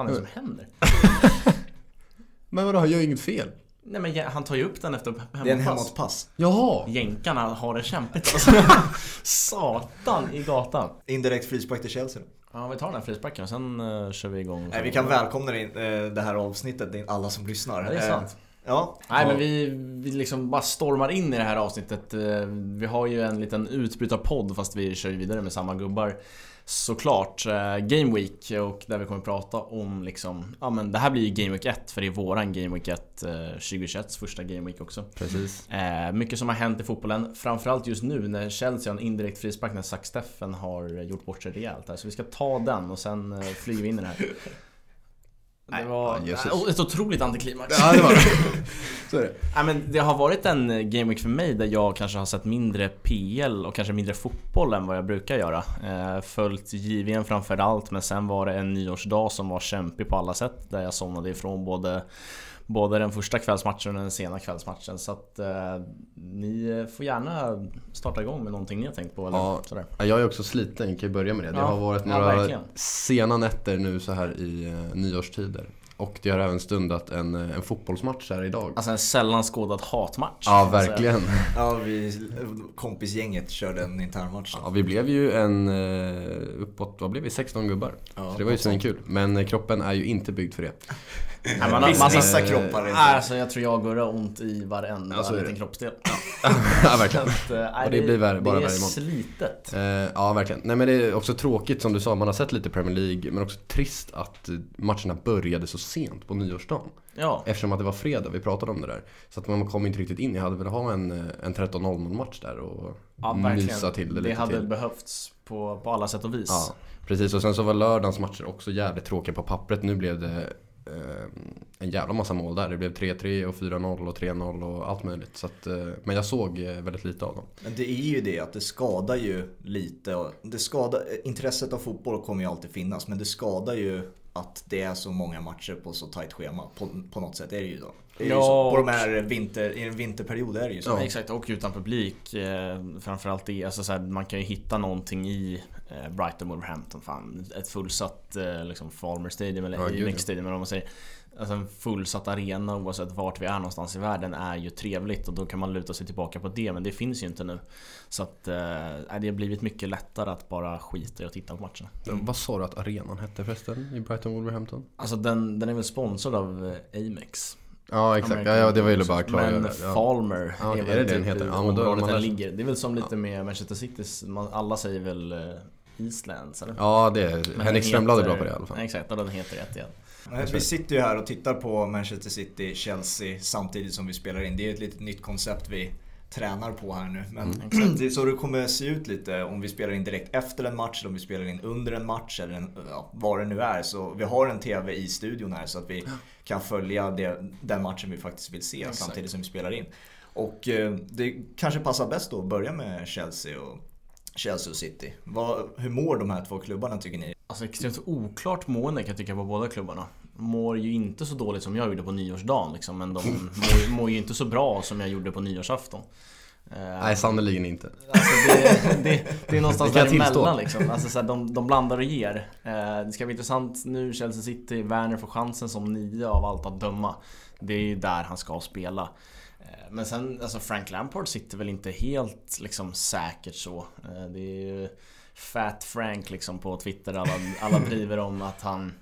fan är det som händer? Men vadå, han gör ju inget fel. Nej men han tar ju upp den efter Det är en hemåtpass. hemåtpass. Jaha! Jänkarna har det kämpigt alltså. Satan i gatan. Indirekt frispark till Chelsea. Ja vi tar den här frisparken och sen uh, kör vi igång. Nej, vi kan välkomna in, eh, det här avsnittet, in alla som lyssnar. Ja, det är sant. Eh, Ja, Nej men vi, vi liksom bara stormar in i det här avsnittet. Vi har ju en liten utbrytarpodd fast vi kör ju vidare med samma gubbar. Såklart, eh, Game Week och där vi kommer prata om liksom, ja men det här blir ju Game Week 1 för det är våran Game Week 1 eh, 2021 första Game Week också. Precis. Eh, mycket som har hänt i fotbollen, framförallt just nu när Chelsea har en indirekt frispark när Zack Steffen har gjort bort sig rejält här. Så vi ska ta den och sen eh, flyger vi in i det här. Det var Ja, ett otroligt antiklimax. Ja, det var det. Så är det. Nej, men det har varit en eh, Game Week för mig där jag kanske har sett mindre PL och kanske mindre fotboll än vad jag brukar göra. Eh, följt JVM framför allt men sen var det en nyårsdag som var kämpig på alla sätt där jag somnade ifrån både Både den första kvällsmatchen och den sena kvällsmatchen så att eh, ni får gärna starta igång med någonting ni har tänkt på eller Ja. sådär. Ja, Jag är också sliten, kan ju börja med det. Det Ja, har varit ja, några verkligen. sena nätter nu så här i eh, nyårstider. Och det har även stundat en, eh, en fotbollsmatch här idag. Alltså en sällan skådad hatmatch. Ja, verkligen. ja vi, kompisgänget körde en internmatch. Ja, vi blev ju en eh, uppåt, vad blev vi? 16 gubbar. Ja, så det var ju svinkul. Men eh, kroppen är ju inte byggd för det. Nej, man har, Vissa, eh, kroppar är inte. alltså jag tror jag och Gurra har ont i varenda Ja, är det. liten kroppsdel. ja, verkligen. Att, eh, nej, Och det blir värre- bara det är värre imorgon. slitet. Eh, ja, verkligen. Nej men det är också tråkigt som du sa, man har sett lite Premier League, men också trist att eh, matcherna började så sent på nyårsdagen. Ja. Eftersom att det var fredag, vi pratade om det där. Så att man kom inte riktigt in, jag hade velat ha en, eh, en 13.00 match där och Ja, mysa till det Det lite hade till. behövts på, på alla sätt och vis. Ja, precis. Och sen så var lördagens matcher också jävligt tråkiga på pappret. Nu blev det eh, Eh, en jävla massa mål där. Det blev 3-3 och 4-0 och 3-0 och allt möjligt. Så att, eh, men jag såg eh, väldigt lite av dem. Men det är ju det att det skadar ju lite. Det skadar, intresset av fotboll kommer ju alltid finnas men det skadar ju att det är så många matcher på så tajt schema. På, på något sätt är det ju då. Det är ju Ja, så. På de här vinter, I en vinterperiod är det ju så. Ja, exakt, och utan publik. Eh, framförallt det, alltså så här, man kan ju hitta någonting i eh, Brighton, Wolverhampton, fan. Ett fullsatt eh, liksom Falmer Stadium eller Ja, ja. Stadium eller vad man säger. Alltså en fullsatt arena oavsett vart vi är någonstans i världen är ju trevligt och då kan man luta sig tillbaka på det men det finns ju inte nu. Så att eh, det har blivit mycket lättare att bara skita i att titta på matcherna. Vad sa du att arenan hette förresten i Brighton Wolverhampton? Alltså den, den är väl sponsrad av eh, Amex. Ja exakt, ja, ja det var ju bara klargöra. Men ja. Falmer Ja, är är det det den typ heter? Ja, men då- man ligger. Det är väl som lite med Manchester Citys, man, alla säger väl eh, Eastlands eller? Ja det är, Men Henrik Strömblad är bra på det i alla fall. Exakt, och den heter rätt igen. Vi sitter ju här och tittar på Manchester City, Chelsea samtidigt som vi spelar in. Det är ett litet nytt koncept vi tränar på här nu. Men det är så det kommer se ut lite om vi spelar in direkt efter en match eller om vi spelar in under en match eller en, ja, vad det nu är. Så vi har en TV i studion här så att vi kan följa det, den matchen vi faktiskt vill se samtidigt som vi spelar in. Och eh, det kanske passar bäst då att börja med Chelsea och Chelsea och City. Vad, hur mår de här två klubbarna tycker ni? Alltså extremt oklart mående kan jag tycka på båda klubbarna. Mår ju inte så dåligt som jag gjorde på nyårsdagen liksom, men de mår, mår ju inte så bra som jag gjorde på nyårsafton. Eh, Nej sannerligen inte. Alltså det, det, det är någonstans Det däremellan tillstå. liksom. Alltså så här, de, de blandar och ger. Eh, det ska bli intressant nu, Chelsea City, Werner får chansen som nio av allt att döma. Det är ju där han ska spela. Eh, men sen, alltså Frank Lampard sitter väl inte helt liksom säkert så. Eh, det är ju Fat Frank liksom på Twitter, alla, alla driver om att han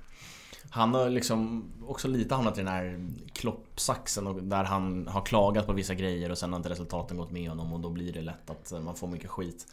han har liksom också lite hamnat i den här kloppsaxen och där han har klagat på vissa grejer och sen har inte resultaten gått med honom och då blir det lätt att man får mycket skit.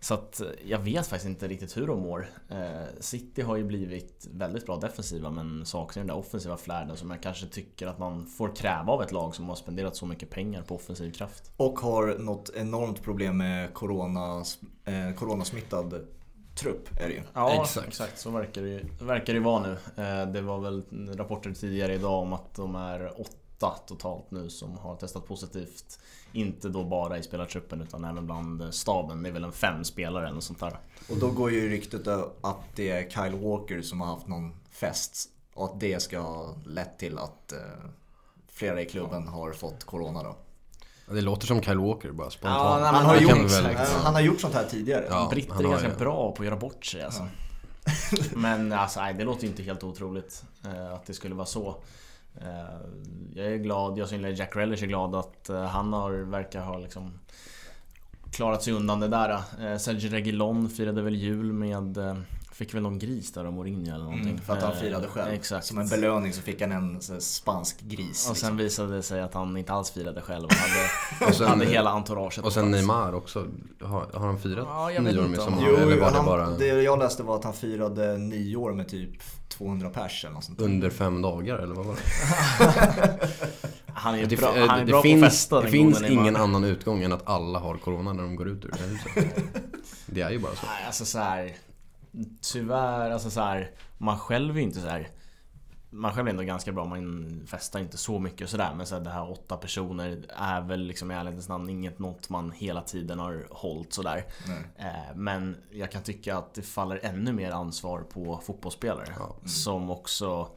Så att eh, jag vet faktiskt inte riktigt hur de mår. Eh, City har ju blivit väldigt bra defensiva men saknar den där offensiva flärden som jag kanske tycker att man får kräva av ett lag som har spenderat så mycket pengar på offensiv kraft. Och har något enormt problem med corona, eh, coronasmittad trupp är det ju. Ja, Exakt. exakt. Så verkar det verkar det vara nu. Eh, Det var väl rapporter tidigare idag om att de är åtta totalt nu som har testat positivt. Inte då bara i spelartruppen utan även bland staben. Det är väl en fem spelare eller sånt där. Och då går ju ryktet att det är Kyle Walker som har haft någon fest och att det ska ha lett till att eh, flera i klubben har fått corona då. Det låter som Kyle Walker bara spontant. Ja, nej, Han men har, det gjort, väl- eh, han har gjort sånt här tidigare. Ja. Britter han är ganska ju- bra på att göra bort sig alltså. Men alltså, nej, det låter inte helt otroligt eh, att det skulle vara så. Eh, jag är glad, jag som Jack Relish är glad att eh, han har, verkar ha liksom klarat sig undan det där. Eh, Sergio Reguilon firade väl jul med eh, Fick väl någon gris där av Mourinho eller någonting. Mm, för att han Eh, firade själv. Exakt. Som en belöning så fick han en spansk gris. Och sen liksom. visade det sig att han inte alls firade själv och hade, Och sen- hade hela entouraget Och på sen. Neymar också. Har, har han firat Ja, nyår med om som han- Jo, Eller var det han, bara det jag läste var att han firade nyår med typ 200 pers eller något sånt under fem dagar eller vad var det? Han är Det, bra, han är det bra på finns, att festa det finns ingen annan utgång än att alla har corona när de går ut ur det här huset. Det är ju bara så. Nej, alltså så här. Tyvärr, alltså så här. Man själv är inte så här. Man själv är ändå ganska bra, man festar inte så mycket och sådär Men så här, det här åtta personer är väl liksom i ärlighetens namn inget något man hela tiden har hållit sådär. Eh, Men jag kan tycka att det faller ännu mer ansvar på fotbollsspelare Ja. Som också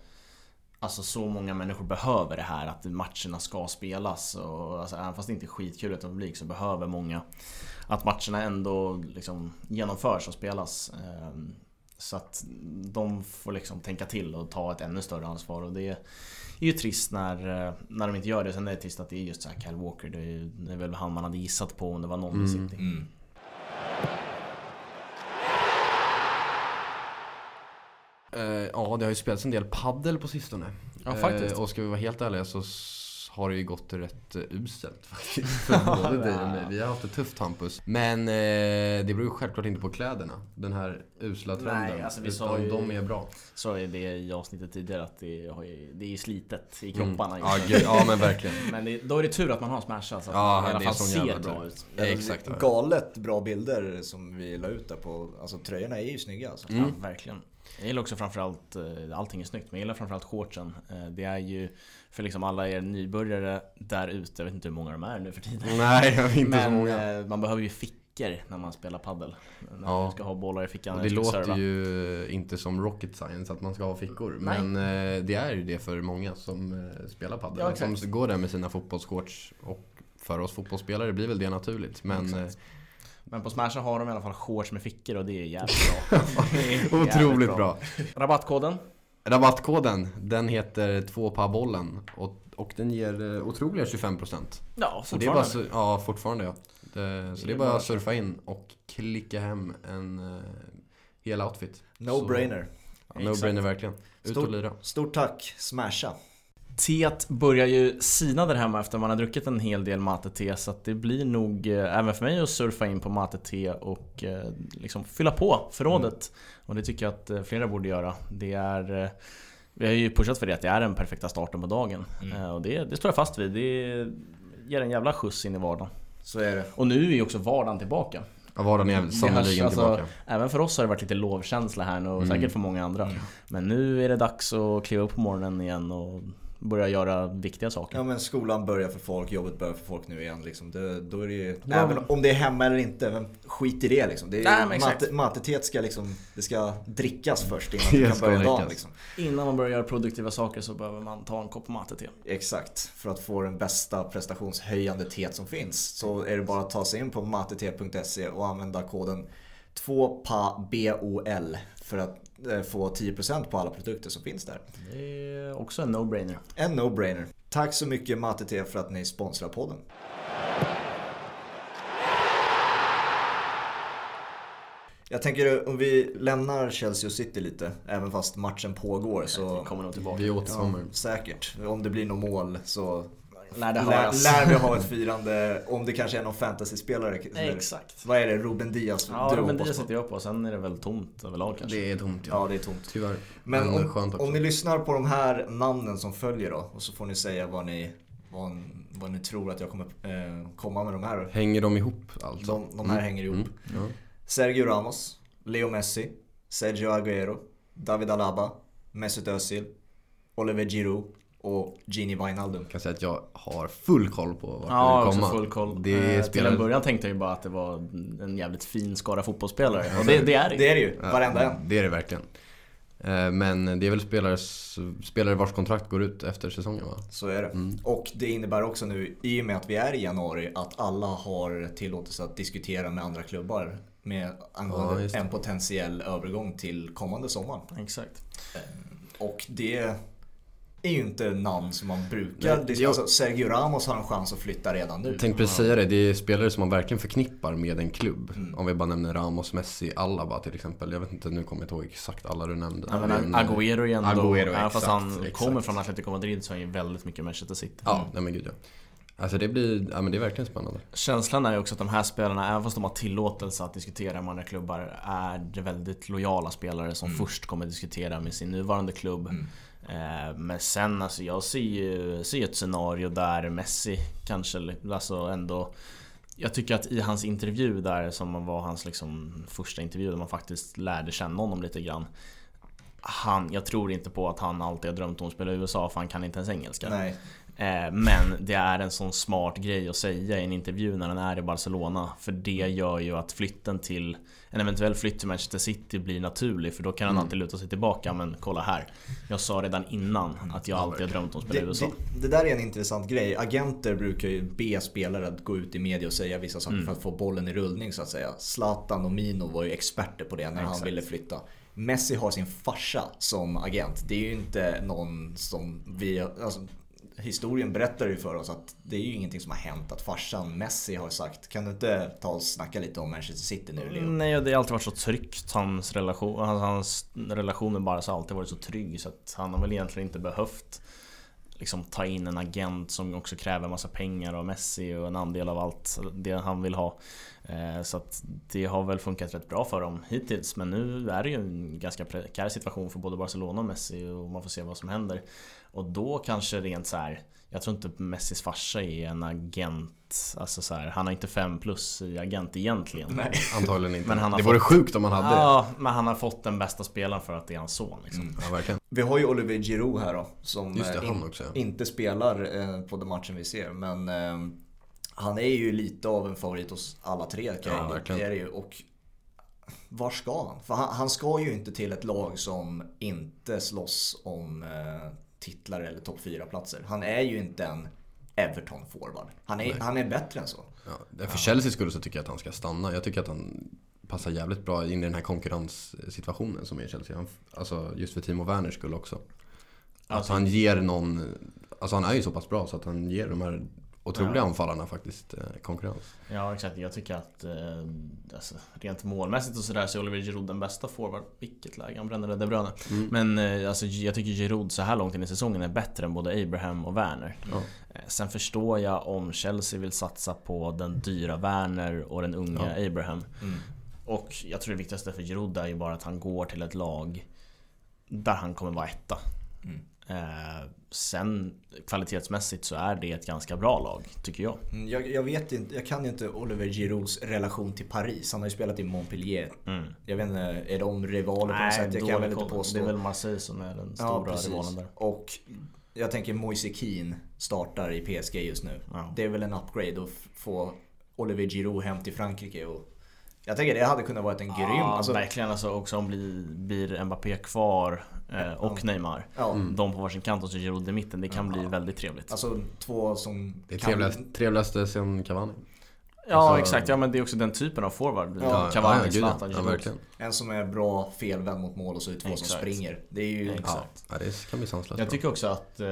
Alltså så många människor behöver det här att matcherna ska spelas och alltså, även fast det inte är skitkul utan publik så behöver många Att matcherna ändå liksom genomförs och spelas Ehm, Så att de får liksom tänka till och ta ett ännu större ansvar och det är ju trist när, eh, när de inte gör det. Sen är det trist att det är just så här Kyle Walker. Det är, det är väl han man hade gissat på om det var någon i Mm. City. Mm. Ja, det har ju spelats en del paddel på sistone. Ja, faktiskt. Eh, och ska vi vara helt ärliga så har det ju gått rätt eh, uselt faktiskt. För både dig och mig. Vi har haft det tufft Hampus. Men eh, det beror ju självklart inte på kläderna. Den här usla trenden. Nej, alltså vi sa ju- de är bra. Så är det i avsnittet tidigare att det, har ju, det är slitet i Mm. kropparna. Ja, gud, ja men verkligen. Men det, då är det tur att man har smashat så att Ja, man i alla fall ser bra ut. Ja, exakt. Galet bra bilder som vi la ut där på. Alltså tröjorna är ju snygga alltså. Mm. Ja, verkligen. Jag gillar också framförallt, eh, allting är snyggt, men jag gillar framförallt shortsen. Eh, Det är ju för liksom alla er nybörjare där ute, jag vet inte hur många de är nu för tiden. Nej, jag vet inte så Men många. eh, man behöver ju fickor när man spelar paddel. När Ja. man ska ha bollar i fickan Och det låter serva. ju inte som rocket science att man ska ha fickor. Nej. Men det är ju det för många som spelar padel. Ja, som går där med sina fotbollsshorts. Och för oss fotbollsspelare blir väl det naturligt. Men Exakt. Men på Smash har de i alla fall shorts med fickor och det är jävligt bra. Är jävligt otroligt bra. Rabattkoden? Rabattkoden, den heter 2 bollen och, och den ger eh, otroliga 25%. Ja, Så det är bara, ja, fortfarande ja. Det, så det är bara att surfa in och klicka hem en uh, hel outfit. No-brainer. Ja, No-brainer verkligen. Ut Stort- och lira. Stort tack, smasha. Teet börjar ju sina där hemma efter man har druckit en hel del mate-te så det blir nog eh, även för mig att surfa in på mate-te och eh, liksom fylla på förrådet. Och det tycker jag att eh, flera borde göra. Det är vi har ju pushat för det att det är den perfekta starten på dagen. Mm. Och det, det står jag fast vid. Det ger en jävla skjuts in i vardagen. Så är det. Och nu är ju också vardagen tillbaka. Ja, vardagen är hörs, alltså, tillbaka. Även för oss har det varit lite lovkänsla här nu och Mm. säkert för många andra. Men nu är det dags att kliva upp på morgonen igen och börja göra viktiga saker. Ja men skolan börjar för folk, jobbet börjar för folk nu igen liksom. det, Då är det ju, Ja. även om det är hemma eller inte, vem skit i det liksom. Det är, Nej, men matetet ska liksom, det ska drickas först innan Det du kan börja dagen liksom. Innan man börjar göra produktiva saker så behöver man ta en kopp mate-te. Exakt, för att få den bästa prestationshöjande teet som finns så är det bara att ta sig in på matete.se och använda koden 2PABOL för att få 10% på alla produkter som finns där. Det är också en no-brainer. En no-brainer. Tack så mycket Matete för att ni sponsrar podden. Jag tänker om vi lämnar Chelsea och City lite, även fast matchen pågår Vi så... kommer nog tillbaka. Vi återkommer. Ja, säkert. Om det blir något mål så Lär det lär, höras. lär vi ha ett firande. Om det kanske är någon fantasyspelare. Exakt. Vad är det? Ruben Diaz? Ja, du det på? sitter jag på. Sen är det väl tomt överlag kanske. Det är tomt ja. Ja, det är tomt. Tyvärr. Men Men om, om ni lyssnar på de här namnen som följer då och så får ni säga vad ni, vad, vad ni tror att jag kommer eh, komma med de här. Hänger de ihop alltså? De, de här hänger ihop. Mm. Ja. Sergio Ramos, Leo Messi, Sergio Agüero, David Alaba, Mesut Özil, Oliver Giroud och Gini Wijnaldum. Jag kan säga att jag har full koll på vart Ja, det också kommer komma. full koll. Det Eh, Till spelar- en början tänkte jag ju bara att det var en jävligt fin skara fotbollsspelare. Och det, det är det Det är det ju, Ja, varenda en. Det är det verkligen. Eh, Men det är väl spelare, spelare vars kontrakt går ut efter säsongen va? Så är det. Mm. Och det innebär också nu, i och med att vi är i januari, att alla har tillåtelse att diskutera med andra klubbar med Ja, angående det. en potentiell övergång till kommande sommar. Exakt. Och det är ju inte namn som man brukar Nej, jag- Alltså, Sergio Ramos har en chans att flytta redan nu. Jag tänkte precis säga det, det är spelare som man verkligen förknippar med en klubb. Mm. Om vi bara nämner Ramos, Messi, Alaba till exempel. Jag vet inte, nu kommer jag inte ihåg exakt alla du nämnde. Ja, men Men, Agüero ändå, Agüero, även fast exakt, han exakt. kommer från Atletico Madrid så är han ju väldigt mycket Manchester City. Ja, nej men gud ja. Alltså det blir, ja men det är verkligen spännande. Känslan är ju också att de här spelarna, även fast de har tillåtelse att diskutera med andra klubbar, är det väldigt lojala spelare som först kommer diskutera med sin nuvarande klubb. Mm. Eh, men sen alltså jag ser ju ser ett scenario där Messi kanske alltså ändå Jag tycker att i hans intervju där som var hans liksom första intervju där man faktiskt lärde känna honom lite grann han, jag tror inte på att han alltid har drömt om att spela i USA för han kan inte ens engelska. Nej. Eh, Men det är en sån smart grej att säga i en intervju när han är i Barcelona. För det gör ju att flytten till en eventuell flytt till Manchester City blir naturlig. För då kan han Mm. alltid luta sig tillbaka. Men kolla här. Jag sa redan innan att jag alltid har drömt om att spela i Det, USA. det, det där är en intressant grej. Agenter brukar ju be spelare att gå ut i media och säga vissa saker Mm. för att få bollen i rullning så att säga. Zlatan och Mino var ju experter på det när han Exakt. ville flytta. Messi har sin farsa som agent. Det är ju inte någon som vi... Alltså, historien berättar ju för oss att det är ju ingenting som har hänt. Att farsan Messi har sagt Kan du inte ta och snacka lite om Manchester City nu Leo? Nej, det har alltid varit så tryggt. Hans relation, hans, hans relation med Barca har alltid varit så trygg. Så att han har väl egentligen inte behövt liksom ta in en agent som också kräver massa pengar av Messi och en andel av allt det han vill ha. Eh, så att det har väl funkat rätt bra för dem hittills. Men nu är det ju en ganska prekär situation för både Barcelona och Messi och man får se vad som händer. Och då kanske rent så här. Jag tror inte Messis farsa är en agent. Alltså så här, han har inte 5 plus i agent egentligen. Nej. Antagligen inte. Men han har det vore fått- sjukt om han hade. Ja, men han har fått den bästa spelaren för att det är hans son liksom. Mm. Ja, verkligen. Vi har ju Olivier Giroud här då. Som det, eh, ja. inte spelar eh, på den matchen vi ser. Men eh, han är ju lite av en favorit hos alla tre. Ja, verkligen. det är det ju. Och var ska han? För han, han ska ju inte till ett lag som inte slåss om eh, titlar eller topp 4-platser. Han är ju inte en Everton-forward. Han är, han är bättre än så. Ja, för Chelseas skull så tycker jag att han ska stanna. Jag tycker att han passar jävligt bra in i den här konkurrenssituationen som är i Chelsea. Han, alltså just för Timo Werners skull också. Att Alltså- han ger någon, alltså han är ju så pass bra så att han ger de här otroliga Ja. anfallarna faktiskt eh, konkurrens. Ja exakt, jag tycker att eh, alltså, rent målmässigt och sådär så är Oliver Giroud den bästa forward. Vilket läge, han bränner De Bruyne. Mm. Men eh, alltså, jag tycker Giroud så här långt in i säsongen är bättre än både Abraham och Werner. Ja. Eh, Sen förstår jag om Chelsea vill satsa på den dyra Werner och den unga Abraham. Mm. Och jag tror det viktigaste för Giroud är ju bara att han går till ett lag där han kommer vara etta. Eh, sen kvalitetsmässigt så är det ett ganska bra lag, tycker jag. Mm, Jag, jag vet inte, jag kan inte Oliver Girouds relation till Paris. Han har ju spelat i Montpellier. Mm. Jag vet inte, är de rivaler på något sätt? Jag kan väl inte påstå. Det är väl Marseille som är den Ja, stora precis. rivalen där. Och jag tänker Moise Keane startar i PSG just nu. Ja. Det är väl en upgrade att få Olivier Giroud hem till Frankrike. Och jag tänker det hade kunnat vara en grym... Ja, Alltså, verkligen alltså också om blir, blir Mbappé kvar och Neymar. ja, Mm. De på varsin kant och så Giroud i mitten. Det kan Ja. bli väldigt trevligt. alltså två som... Det är kan- trevligast, trevligaste sen Cavani. Ja alltså- exakt, ja men det är också den typen av forward. Ja, Cavani, ja, Zlatan, ja, verkligen. En som är bra felvänd mot mål och så är det två som Exakt. springer. Det är ju... Exakt. Ja, det kan bli sanslöst Jag tycker också att eh,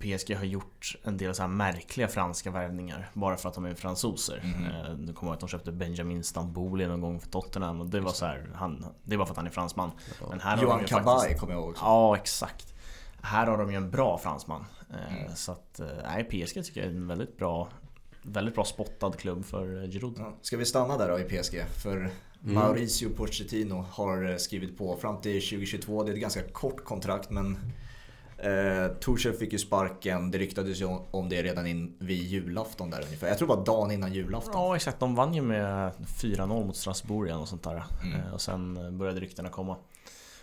PSG har gjort en del så här märkliga franska värvningar bara för att de är fransoser. Mhm. Eh, Nu kommer jag ihåg att de köpte Benjamin Stambouli någon gång för Tottenham och det var så här, han, det var för att han är fransman. Men här har Johan faktiskt, kommer jag ihåg också. Ja, exakt. Här har de ju en bra fransman. Eh, Mm. Så att, nej PSG tycker jag är en väldigt bra Väldigt bra spottad klubb för eh, Giroud. Ja, Ska vi stanna där då i PSG? För Mauricio Pochettino har eh, skrivit på fram till 2022. Det är ett ganska kort kontrakt men eh, Tuchel fick ju sparken. Det ryktades ju om- om det redan in vid julafton där ungefär. Jag tror det var dagen innan julafton. Ja exakt, de vann ju med 4-0 mot Strasbourg och sånt där. Mm. Eh, Och sen började ryktena komma.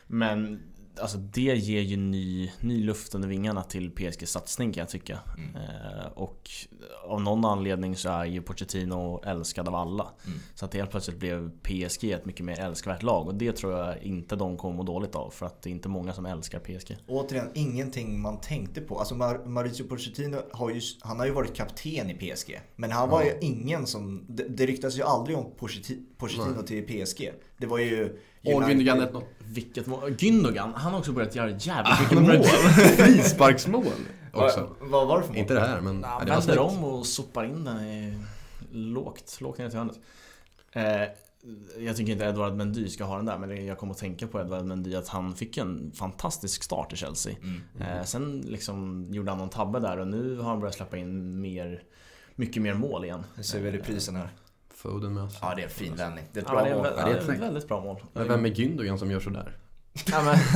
Men alltså det ger ju ny, ny luft under vingarna till PSGs satsning kan jag tycka. Mm. Eh, och av någon anledning så är ju Pochettino älskad av alla. Mm. Så att helt plötsligt blev PSG ett mycket mer älskvärt lag och det tror jag inte de kommer må dåligt av för att det är inte många som älskar PSG. Återigen, ingenting man tänkte på. Alltså Mar- Mauricio Pochettino har ju, han har ju varit kapten i PSG. Men han var ju ingen som, det, det ryktas ju aldrig om Pochetti- Pochettino till PSG. Det var ju Och Gündogan 1-0. Vilket mål! Gündogan, han har också börjat göra jävligt Ah, mycket mål! Frisparksmål också. Vad, vad var det för mål? Inte det här men... Han ja, vänder om och sopar in den i lågt, lågt ner till hörnet. Eh, jag tycker inte Edward Mendy ska ha den där, men jag kommer att tänka på Edward Mendy att han fick en fantastisk start i Chelsea. Mm. Eh, sen liksom gjorde han någon tabbe där och nu har han börjat släppa in mer, mycket mer mål igen. Nu ser vi reprisen här. Foden med oss. Ja, det är en fin vändning. Det är ett Ja, bra det är en mål. Ja, det är ja, ett snyggt. väldigt bra mål. Men vem är Gündogan som gör sådär? Ja, men,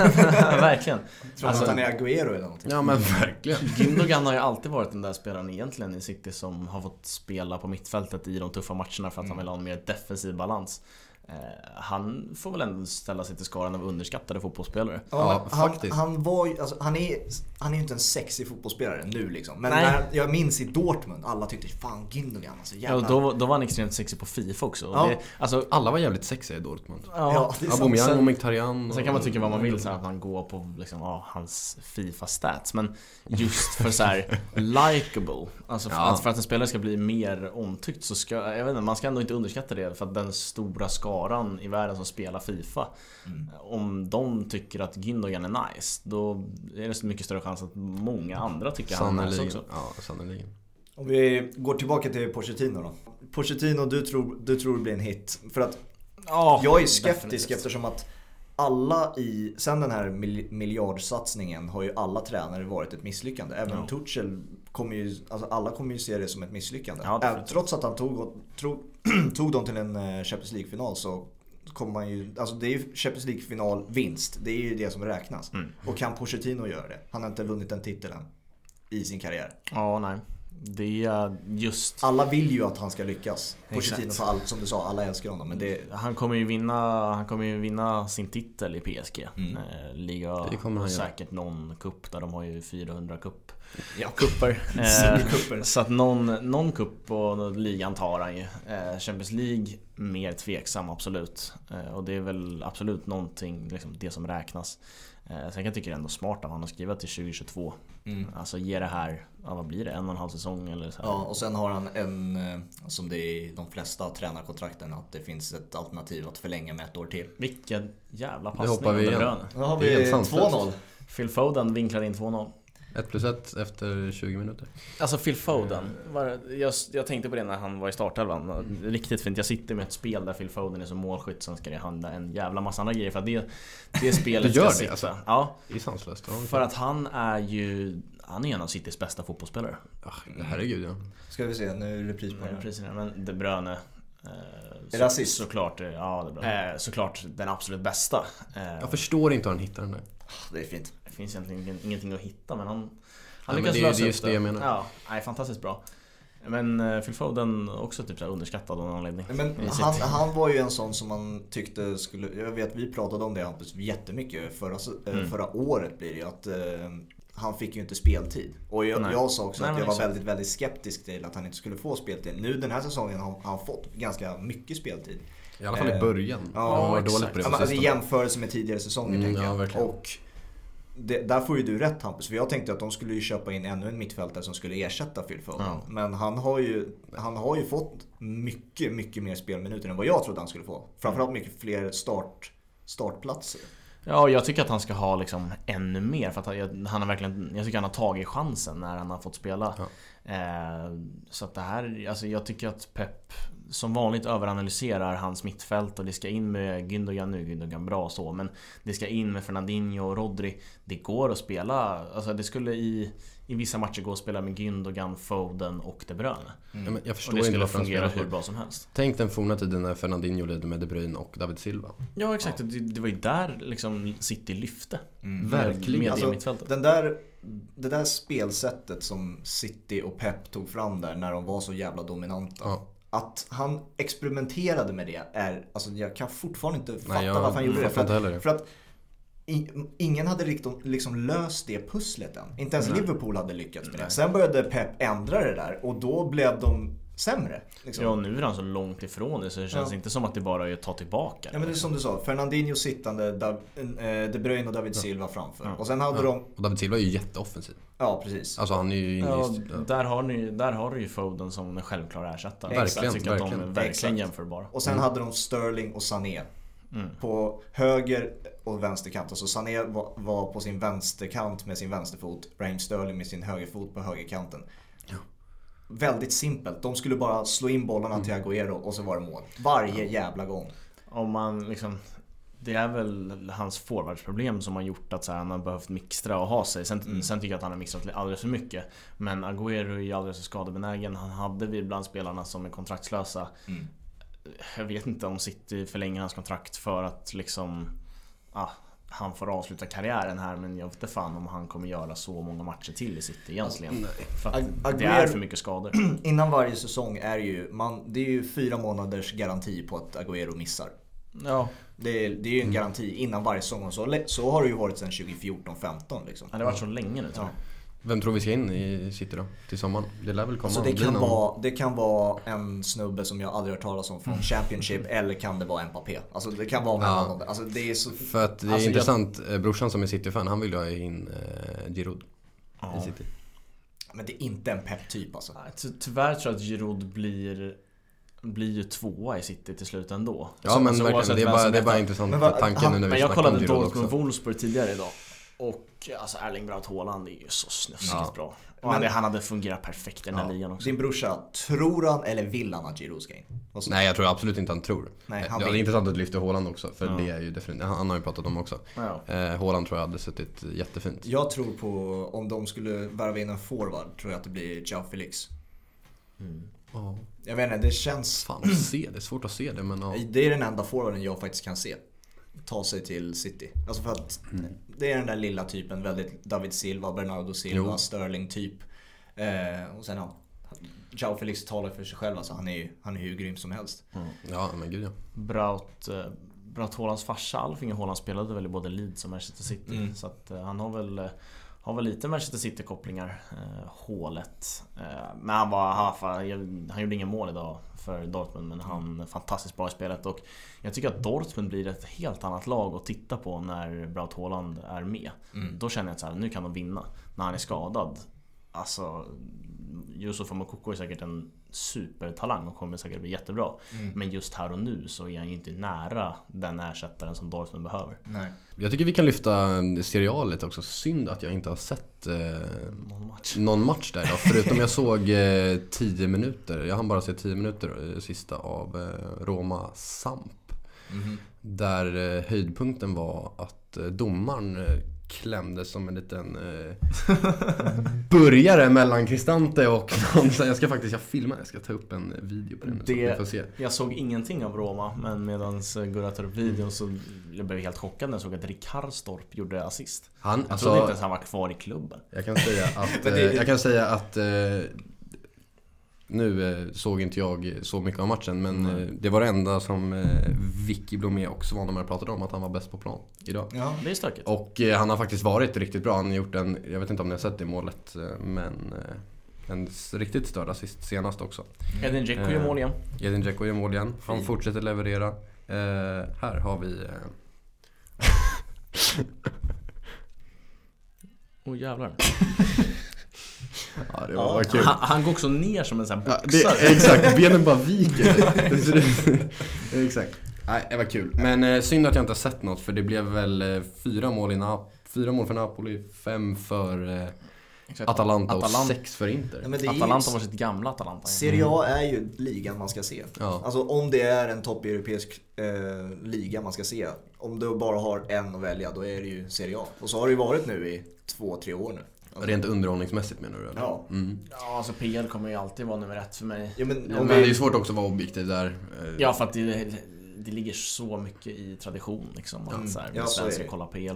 verkligen. Tror Alltså- att han är Agüero eller någonting? Ja men verkligen. Gündogan har ju alltid varit den där spelaren egentligen i City som har fått spela på mittfältet i de tuffa matcherna för att han vill ha en mer defensiv balans. Eh, han får väl ändå ställa sig till skaran av underskattade fotbollsspelare. Ja, han, faktiskt. han var ju, alltså, han är han är ju inte en sexig fotbollsspelare nu liksom. Men Nej. när, jag minns i Dortmund, alla tyckte fan Gündogan alltså Ja, jävla... och då, då var han extremt sexig på Fifa också. Ja. Det, alltså, Alla var jävligt sexiga i Dortmund. ja, Ja. Aubameyang och Sen- Mkhitaryan. Sen kan man tycka vad man vill så här, att han går på liksom, ja, hans Fifa-stats Men just för så här likable Alltså för, Ja. att, för att en spelare ska bli mer omtyckt så ska, jag vet inte, man ska ändå inte underskatta det för att den stora skaran i världen som spelar Fifa Mm. Om de tycker att Gündogan är nice Då är det så mycket större chans att många andra tycker han är nice också Ja, sannerligen. Om vi går tillbaka till Pochettino då. Pochettino, du tror, du tror det blir en hit. För att Ja, jag är skeptisk definitivt. eftersom att alla i, sen den här mil- miljardsatsningen har ju alla tränare varit ett misslyckande. Även Ja. Tuchel kommer ju, alltså alla kommer ju se det som ett misslyckande. Ja, trots att han tog, tro, tog dem till en eh, Champions League-final så kommer man ju, alltså det är ju Champions League-final vinst. Det är ju det som räknas. Mm. Och kan Pochettino göra det? Han har inte vunnit en titel än. I sin karriär. Ja, nej Det är just Alla vill ju att han ska lyckas. Pochettino för allt, som du sa, alla älskar honom. Men det, Han kommer ju vinna, han kommer ju vinna sin titel i PSG. Mm. Eh, Liga Det kommer han och göra. säkert någon kupp där de har ju 400 kupp. ja. Kupper. Eh, så att någon, någon kupp och ligan tar han ju. Eh, Champions League, mer tveksam absolut. Eh, och det är väl absolut någonting, liksom det som räknas. Sen kan jag tycka det är ändå smart av han att skriva till 2022. Mm. Alltså ge det här, ja, vad blir det, en och en halv säsong eller så här. Ja, och sen har han en, eh, som det är i de flesta tränarkontrakten, att det finns ett alternativ att förlänga med ett år till. Vilken jävla Nu passning hoppar vi under igen. Nu har vi helt sanslöst. 2-0. Phil Foden vinklar in 2-0. 1 plus 1 efter 20 minuter. Alltså Phil Foden, var, jag, jag tänkte på det när han var i startelvan. Riktigt fint. Jag sitter med ett spel där Phil Foden är som målskytt, sen ska det handla en jävla massa andra grejer för att det, det spelet ska det, sitta. alltså? Ja, Det är sanslöst. Ja, för att han är ju... Han är en av Citys bästa fotbollsspelare. Ah, herregud ja. Ska vi se, nu är det repris på är den här. priserna? Men De Bruyne... Eh, Är det assist? Såklart, ja De Bruyne. Eh, såklart den absolut bästa. Eh, Jag förstår inte hur han hittar den där. Det är fint. Det finns egentligen ingen- ingenting att hitta men han... Han Ja, lyckas det är- lösa det är upp just det jag menar. Ja, nej, fantastiskt bra. Men eh, Phil Foden också typ så underskattad av någon anledning. Men han, han var ju en sån som man tyckte skulle, jag vet vi pratade om det Hampus jättemycket förra, eh, Mm. förra året blir det ju att eh, han fick ju inte speltid. Och jag, Nej. jag sa också Nej, att jag var exakt. väldigt, väldigt skeptisk till att han inte skulle få speltid. Nu den här säsongen har han fått ganska mycket speltid. I alla fall i Eh, början. ja, han var exakt. dåligt på det Ja, alltså, I jämförelse med tidigare säsonger Mm, tänker ja, jag. verkligen. Och det, där får ju du rätt Hampus, för jag tänkte att de skulle ju köpa in ännu en mittfältare som skulle ersätta Phil Foden. Ja. Men han har, ju, han har ju fått mycket, mycket mer spelminuter än vad jag trodde han skulle få. Framförallt mycket fler start, startplatser. Ja, jag tycker att han ska ha liksom ännu mer för att han, han har verkligen, jag tycker han har tagit chansen när han har fått spela. Ja. Eh, så att det här, alltså jag tycker att Pep som vanligt överanalyserar hans mittfält och det ska in med Gündogan nu, Gündogan bra så men det ska in med Fernandinho och Rodri. Det går att spela, alltså det skulle i, i vissa matcher gå att spela med Gündogan, Foden och De Bruyne. Ja, men jag Och förstår det inte skulle fungera hur bra som helst. Tänk den forna tiden när Fernandinho ledde med De Bruyne och David Silva. Ja exakt, Det, det var ju där liksom City lyfte. Mm. Verkligen. Med Alltså, det mittfältet. Den där, det där spelsättet som City och Pep tog fram där när de var så jävla dominanta. Ja. Att han experimenterade med det är, alltså jag kan fortfarande inte fatta Nej, jag varför han gjorde det. För att, för att i, ingen hade riktigt liksom löst det pusslet än. Inte ens Nej. Liverpool hade lyckats med det. Sen började Pep ändra det där och då blev de sämre. Liksom. Ja, nu är han så långt ifrån det så det känns Ja. inte som att det bara är att ta tillbaka Ja men det är som du sa, Fernandinho sittande, Dav, eh, De Bruyne och David Silva framför. Och sen hade de, Och David Silva är ju jätteoffensiv. ja precis. Alltså han är ju inne Ja, där har, ni, där har du ju Foden som en självklar ersättare. Verkligen, jag tycker att de är verkligen. verkligen Exakt. jämförbara. Och sen hade de Sterling och Sané. Mm. På höger och vänsterkant. Alltså Sané var, var på sin vänsterkant med sin vänsterfot. Raheem Sterling med sin högerfot på högerkanten. Väldigt simpelt. De skulle bara slå in bollarna till Agüero och så var det mål. Varje jävla gång. Om man liksom det är väl hans forwardsproblem som har gjort att här, han har behövt mixtra och ha sig. Sen, Mm. sen tycker jag att han har mixtrat alldeles för mycket. Men Agüero är ju alldeles för skadebenägen. Han hade vi bland spelarna som är kontraktslösa. Mm. Jag vet inte om City förlänger hans kontrakt för att liksom... Ah, han får avsluta karriären här men jag vet inte fan om han kommer göra så många matcher till i City egentligen. För att Ag- det är för mycket skador. Innan varje säsong är ju, man, det är ju fyra månaders garanti på att Agüero missar. Ja, Det är, det är ju en garanti innan varje säsong och så, så har det ju varit sedan 2014-15 liksom. det har varit så länge nu tror jag. Vem tror vi ska in i City då? Till sommaren? Det lär väl komma Så det bli kan, någon- vara, det kan vara en snubbe som jag aldrig hört talas om från Championship eller kan det vara Mbappé. Alltså det kan vara mellan Ja. dem. Alltså det är så... För att det är Alltså, jag- intressant, eh, brorsan som är City-fan, han vill ju ha in eh, Giroud i Ja. City. Men det är inte en pepp-typ alltså. Ty- Tyvärr tror jag att Giroud blir blir ju tvåa i City till slut ändå. Ja Så- men så verkligen, det är bara, det är bara intressant Men tanken nu när vi Men jag snackar om kollade Giroud Dortmund också. Wolfsburg tidigare idag. Och alltså Erling Braut Haaland är ju så snuskigt Ja. bra. Och Men- han, hade fungerat perfekt i den här Ja. ligan också. Din brorsa, tror han eller vill han att Giroud ska in? Och Nej jag tror absolut inte han tror. Nej, han ja, det är intressant att du lyfter Haaland också, för Ja. det är ju definitivt, han har ju pratat om också. Ja. Eh, Haaland tror jag hade suttit jättefint. Jag tror på, om de skulle värva in en forward, tror jag att det blir Joao Felix. Ja. Jag vet inte, det känns... Fan att se, det är svårt att se det men ja. Det är den enda forwarden jag faktiskt kan se ta sig till City. Alltså för att det är den där lilla typen, väldigt David Silva, Bernardo Silva, Jo. Sterling typ. Eh, och sen ja, Joao Felix talar för sig själv alltså. Han är ju, han är hur grym som helst. Ja men gud ja. Braut, eh, Braut Haalands farsa Alf-Inge Haaland spelade väl i både Leeds och Manchester City. Mm. Så att eh, han har väl, eh, har väl lite Manchester City-kopplingar, eh, hålet. Eh, men han var, han, han, gjorde ingen mål idag för Dortmund men han är fantastiskt bra i spelet. Och jag tycker att Dortmund blir ett helt annat lag att titta på när Braut Haaland är med. Mm. Då känner jag att så här, nu kan de vinna. När han är skadad, alltså Yusuf Moukoko är säkert en supertalang och kommer säkert bli jättebra. Mm. Men just här och nu så är han ju inte nära den ersättaren som Dortmund behöver. Nej. Jag tycker vi kan lyfta lite också. Synd att jag inte har sett eh, Någon match. någon match där idag. Förutom jag såg 10 minuter. Jag hann bara se 10 minuter eh, sista av eh, Roma Samp. Mhm. Där eh, höjdpunkten var att eh, domaren eh, klämde som en liten eh, burgare mellan Cristante och någon. Så Jag ska faktiskt, jag filmar, jag ska ta upp en video på det så att Det- får se. Jag såg ingenting av Roma men medan Gurra tar upp videon så jag blev helt chockad när jag såg att Rick Karstorp gjorde assist. Han, Jag trodde inte alltså, ens han var kvar i klubben. jag kan säga att, det- eh, jag kan säga att eh, nu eh, såg inte jag så mycket av matchen men eh, det var det enda som eh, Vicky Blomé och Svanemar pratade om att han var bäst på plan idag. Ja. Det är stökigt. Och eh, han har faktiskt varit riktigt bra. Han har gjort en, jag vet inte om ni har sett det målet, eh, men eh, en riktigt störd assist senast också. Edin Dzeko gör Eh, mål igen. Edin Dzeko gör mål igen. Han fortsätter leverera. Eh, här har vi... Eh, Åh jävlar. ja, det Ja, var kul. Han, han går också ner som en sån här Ja, boxare. det, exakt, benen bara viker sig. exakt. Nej, det var kul. Men eh, synd att jag inte har sett något för det blev väl eh, fyra mål i Fyra mål för Napoli, fem för eh. Atalanta och Atalanta- sex för Inter. Ja, men det är ju- Atalanta var sitt gamla Atalanta. Serie A är ju ligan man ska se. Ja. Alltså om det är en toppeuropeisk eh, liga man ska se. Om du bara har en att välja då är det ju Serie A. Och så har det ju varit nu i två, tre år nu. Alltså, Rent underhållningsmässigt menar du eller? Ja. Mm. Ja, alltså PL kommer ju alltid vara nummer ett för mig. Ja, men Men det är ju svårt också att vara objektiv där. eh, Ja, för att det, det ligger så mycket i tradition liksom. Att Mm. så här, Ja, så det. kolla PL.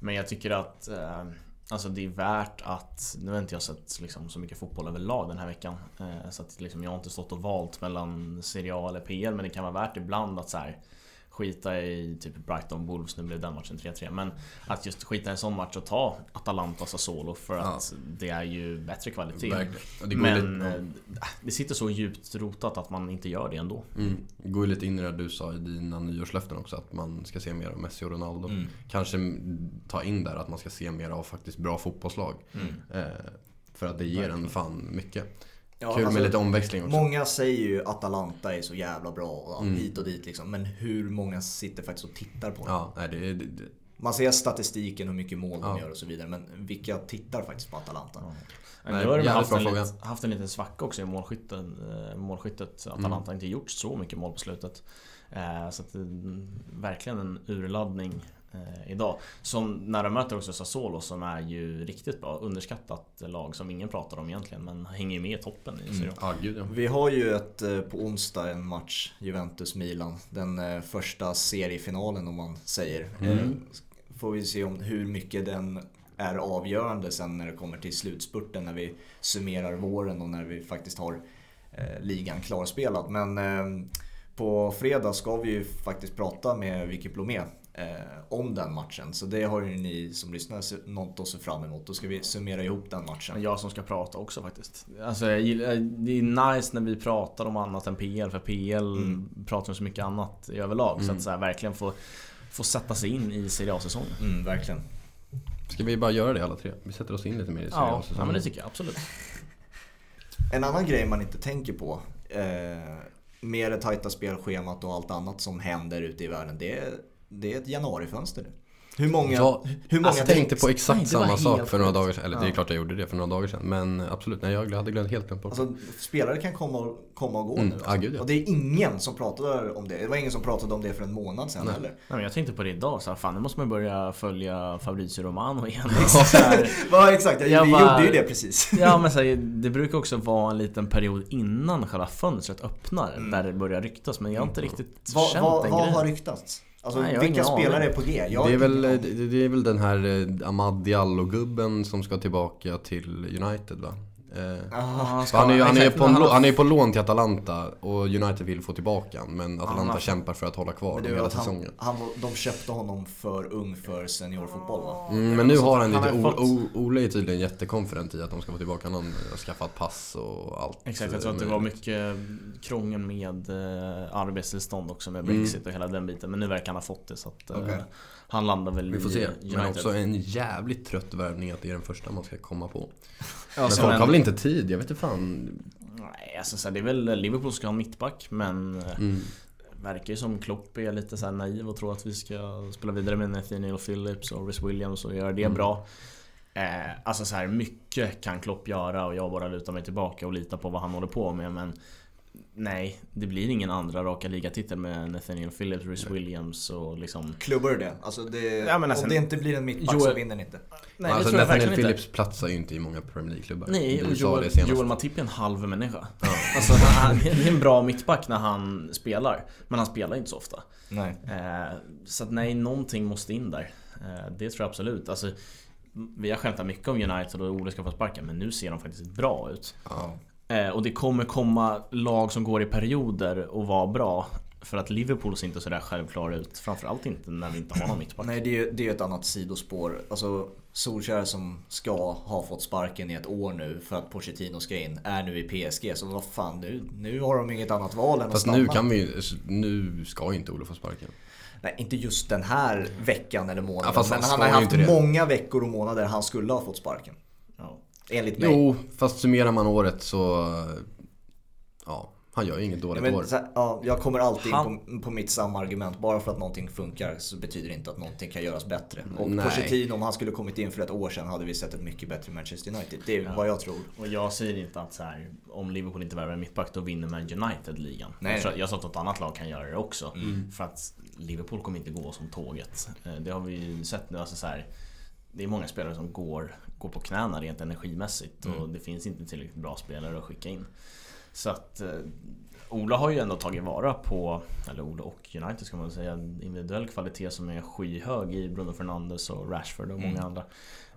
Men jag tycker att eh, Alltså det är värt att, nu har inte jag sett liksom, så mycket fotboll överlag den här veckan. Eh, så att liksom, jag har inte stått och valt mellan Serie A eller PL. Men det kan vara värt ibland att så här, skita i typ Brighton Wolves, nu blev den matchen 3-3 Men att just skita i en sån match och ta Atalanta Sassuolo för att ja. det är ju bättre kvalitet det Men lite, ja. det sitter så djupt rotat att man inte gör det ändå mm. Det går ju lite in i det du sa i dina nyårslöften också att man ska se mer av Messi och Ronaldo mm. Kanske ta in där att man ska se mer av faktiskt bra fotbollslag mm. eh, För att det ger en fan mycket Ja, Kul alltså, med lite omväxling också. Många säger ju att Atalanta är så jävla bra och mm. hit och dit liksom. Men hur många sitter faktiskt och tittar på Ja, nej, det, det, det. Man ser statistiken, hur mycket mål ja. de gör och så vidare. Men vilka tittar faktiskt på Atalanta? Ja. Nej, nu har de haft en, lit, haft en liten svacka också i målskytten, eh, målskyttet. Atalanta mm. har inte gjort så mycket mål på slutet. Eh, så att det är verkligen en urladdning eh, idag. Som när de möter också Sassuolo som är ju riktigt bra. Underskattat lag som ingen pratar om egentligen men hänger med i toppen i mm. ah, gud, ja. Vi har ju ett, eh, på onsdag en match Juventus-Milan. Den eh, första seriefinalen om man säger. Mm. Eh, får vi se om hur mycket den är avgörande sen när det kommer till slutspurten när vi summerar våren och när vi faktiskt har eh, ligan klarspelad. Men eh, på fredag ska vi ju faktiskt prata med Vicky Blomé om den matchen. Så det har ju ni som lyssnar något att se fram emot. Då ska vi summera ihop den matchen. Jag som ska prata också faktiskt. Alltså, det är nice när vi pratar om annat än PL. För PL mm. pratar om så mycket annat i överlag. Mm. Så att så här, verkligen få, få sätta sig in i Serie A-säsongen. Mm, verkligen. Ska vi bara göra det alla tre? Vi sätter oss in lite mer i Serie A-säsongen. Ja, men det tycker jag absolut. En annan grej man inte tänker på eh, med det tajta spelschemat och allt annat som händer ute i världen. Det är det är ett januarifönster nu. Hur många... Ja, hur många jag tänkte på exakt nej, samma sak för några dagar sedan. Eller ja. det är klart jag gjorde det för några dagar sedan. Men absolut, nej, jag hade glömt helt glömt bort alltså, Spelare kan komma och, komma och gå mm. nu. Alltså. Ah, gud, ja. Och det är ingen som pratar om det. Det var ingen som pratade om det för en månad sedan nej. heller. Nej, men jag tänkte på det idag. Så här, fan, nu måste man börja följa Fabrizio Romano igen. ja, exakt. Jag, jag vi bara, gjorde ju det precis. ja, men så här, det brukar också vara en liten period innan själva fönstret öppnar. Mm. Där det börjar ryktas. Men jag har inte mm. riktigt va, känt va, den Vad har ryktats? Alltså Nej, vilka spelare är på G? Jag det, är väl, det, det är väl den här eh, Ahmad Diallo-gubben som ska tillbaka till United va? Eh, Aha, han, är, han, är på, han är på lån till Atalanta och United vill få tillbaka honom men Atalanta Aha. kämpar för att hålla kvar honom hela säsongen. Han, de köpte honom för ung för seniorfotboll va? Mm, men nu har han lite, han fått... Ole är tydligen jättekonfident i att de ska få tillbaka honom och skaffat pass och allt. Exakt, jag tror att det var mycket krångel med eh, arbetstillstånd också med Brexit mm. och hela den biten. Men nu verkar han ha fått det så att eh, okay. han landar väl Vi får se. United. Men också en jävligt trött värvning att det är den första man ska komma på. Ja, men folk har väl inte tid? Jag vet inte fan. Nej, alltså så här, det är väl Liverpool ska ha en mittback men eh, mm. Verkar ju som Klopp är lite så naiv och tror att vi ska spela vidare med Nathaniel Phillips och Rhys Williams och göra det mm. bra. Eh, alltså så här, mycket kan Klopp göra och jag bara lutar mig tillbaka och litar på vad han håller på med men Nej, det blir ingen andra raka ligatitel med Nathaniel Phillips, Rhys Williams och liksom... Klubbar du det? Alltså det ja, men alltså, om det inte blir en mittback så vinner ni inte. Nej, alltså, det Nathaniel Phillips inte. platsar ju inte i många Premier League-klubbar. Nej, och Joel, Joel Matip är en halv människa. Ja. Alltså, han, det är en bra mittback när han spelar. Men han spelar inte så ofta. Nej. Eh, så att nej, någonting måste in där. Eh, det tror jag absolut. Alltså, vi har skämtat mycket om United och Ole ska få sparken, men nu ser de faktiskt bra ut. Ja. Eh, och det kommer komma lag som går i perioder och vara bra. För att Liverpool ser inte sådär självklara ut. Framförallt inte när vi inte har någon mittback. Nej, det är, det är ett annat sidospår. Alltså, Solskjaer som ska ha fått sparken i ett år nu för att Pochettino ska in, är nu i PSG. Så vad fan, nu, nu har de inget annat val än Fast att stanna. nu kan vi nu ska ju inte Olof få sparken. Nej, inte just den här veckan eller månaden. Ja, men han har haft många veckor och månader han skulle ha fått sparken. Enligt mig. Jo, fast summerar man året så... Ja, han gör ju inget dåligt ja, men, år. Så, ja, jag kommer alltid han... in på, på mitt samma argument. Bara för att någonting funkar så betyder det inte att någonting kan göras bättre. Och Nej. Pochettino, om han skulle kommit in för ett år sedan hade vi sett ett mycket bättre Manchester United. Det är ja. vad jag tror. Och jag säger inte att så här, om Liverpool inte värvar en mittback då vinner man United ligan. Nej. Jag, jag sa att något annat lag kan göra det också. Mm. För att Liverpool kommer inte gå som tåget. Eh, det har vi ju sett nu. Alltså så här, det är många spelare som går går på knäna rent energimässigt mm. och det finns inte tillräckligt bra spelare att skicka in. Så att eh, Ola har ju ändå tagit vara på, eller Ola och United ska man säga, individuell kvalitet som är skyhög i Bruno Fernandes och Rashford och många mm. andra.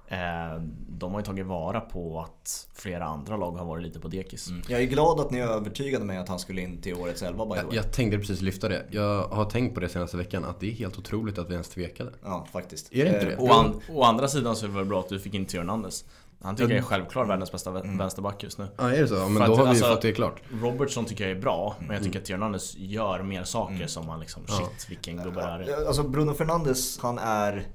Eh, de har ju tagit vara på att flera andra lag har varit lite på dekis. Mm. Jag är glad att ni övertygade mig att han skulle in till årets elva by the Jag, way. jag tänkte precis lyfta det. Jag har tänkt på det senaste veckan att det är helt otroligt att vi ens tvekade. Ja, faktiskt. Är det inte Eh, det? Å, an, å andra sidan så är det väl bra att du fick in Theo Hernandez. Han tycker Mm. jag är självklart världens bästa vä- vänsterback just nu. Ja, är det så? Ja, men För då att, har vi ju alltså- fått det klart. Robertson tycker jag är bra, men jag tycker att Hernandez gör mer saker som man liksom, Ja. shit vilken gubbe det här är. Alltså Bruno Fernandes, han är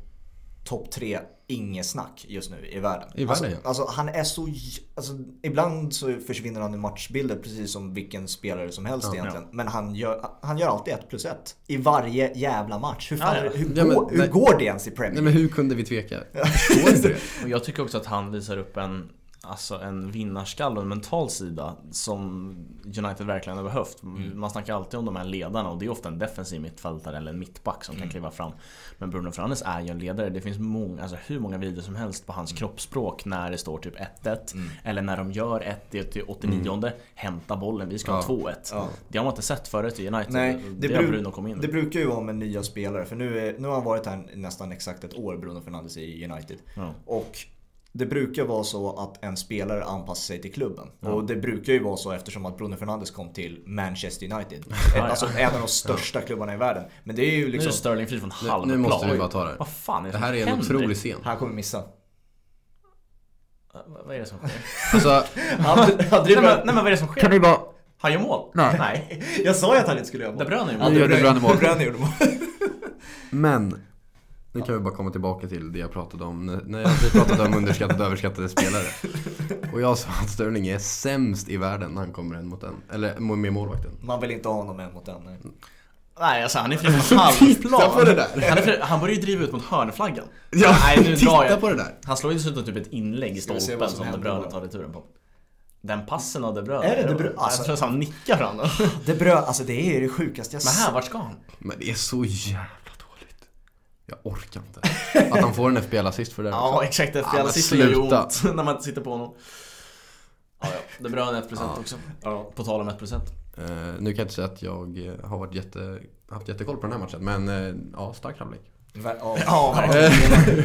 topp tre, inget snack just nu i världen. I alltså, världen, ja. alltså han är så... Alltså, ibland så försvinner han i matchbilder precis som vilken spelare som helst Ja. egentligen. Men han gör, han gör alltid ett plus ett. I varje jävla match. Hur, fan Ja, ja. Hur, Ja, men- går, hur nej. går det ens i Premier Nej League? men hur kunde vi tveka? Och jag tycker också att han visar upp en Alltså en vinnarskalle och en mental sida som United verkligen har behövt. Man snackar alltid om de här ledarna och det är ofta en defensiv mittfältare eller en mittback som kan kliva fram. Men Bruno Fernandes är ju en ledare. Det finns många, alltså hur många videor som helst på hans kroppsspråk när det står typ 1-1. Eller när de gör 1 till 89 Hämta bollen, vi ska ha Ja. 2-1. Ja. Det har man inte sett förut i United. Nej, det, det, Bruno kommit in det brukar ju vara med nya spelare. För nu, är, nu har han varit här nästan exakt ett år, Bruno Fernandes i United. Ja. Och det brukar vara så att en spelare anpassar sig till klubben. Och det brukar ju vara så eftersom att Bruno Fernandes kom till Manchester United. ja. alltså en av de största klubbarna i världen. Men det är ju Nu är liksom... Sterling fri från halv nu måste plan. vi bara ta det. Vad fan är det Det här är en otrolig scen. Han kommer missa. Vad vad är det som sker? Alltså, Han, han nej, men, dribblar... nej men vad är det som sker? Kan du bara... Han gör mål? Nej. Nej. Jag sa ju att han inte skulle göra mål. De Bruyne gör Ja, mål. Nu gör De Bruyne mål. De Bruyne gjorde mål. men. Nu kan vi bara komma tillbaka till det jag pratade om. När- jag pratade om underskattade och överskattade spelare. Och jag sa att Sterling är sämst i världen när han kommer en mot en. Eller med målvakten. Man vill inte ha honom en mot en. nej. Nej alltså han är fri från halvplan. på det där. Han, fri, han börjar ju driva ut mot hörnflaggan. Ja, Nej nu drar titta jag. på det där. Han slår ju dessutom typ ett inlägg i stolpen som som De Bruyne tar returen på. Den passen av De Bruyne. Är det De Bruyne? Alltså- Jag tror att han nickar den. Det bröd, alltså det är det sjukaste jag Men här, vart ska han? Men det är så jävla. Jag orkar inte. Att han får en FBL-assist för det Ja också. exakt, Ja, alla sista gör ju ont när man inte sitter på honom. Ja, ja. De Bruyne 1% också. På tal om 1%. Eh, nu kan jag inte säga att jag eh, har varit jätte, haft jättekoll på den här matchen. Men eh, ja, stark halvlek. Ja. Ja.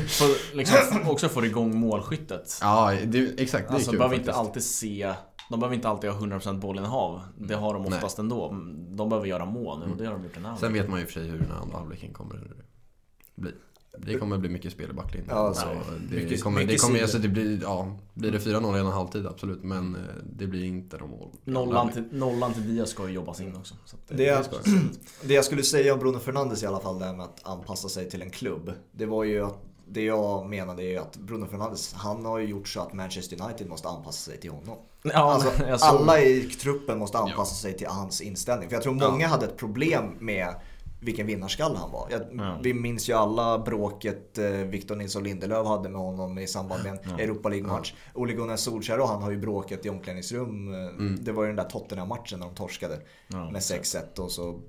För, liksom, också får igång målskyttet. Ja, det, exakt. Det är Alltså kul behöver inte faktiskt. alltid se De behöver inte alltid ha 100% bollinnehav. Det har de oftast ändå. De behöver göra mål nu och det har de gjort den här Sen vet man ju i och för sig hur den andra halvleken kommer bli. Det kommer bli mycket spel i backlinjen. Ja, så. det, Mycket- kommer, det mycket kommer, sidor. alltså det blir, ja, blir det 4-0 i en halvtid absolut, men eh, det blir inte de mål. Nollan till, nollan till Diaz ska ju jobbas in också. Det är- ska Det jag skulle säga om Bruno Fernandes i alla fall, det här med att anpassa sig till en klubb. Det var ju att det jag menade är ju att Bruno Fernandes, han har ju gjort så att Manchester United måste anpassa sig till honom. Ja, Alltså, jag alla i truppen måste anpassa sig till hans inställning. För jag tror många hade ett problem med vilken vinnarskalle han var. Jag, Ja. Vi minns ju alla bråket eh, Victor Nilsson Lindelöf hade med honom i samband med en Ja. Europa League-match. Ole Gunnar Solskjaer och han har ju bråkat i omklädningsrum. Eh, Mm. Det var ju den där Tottenham-matchen när de torskade Ja, med 6-1 och så...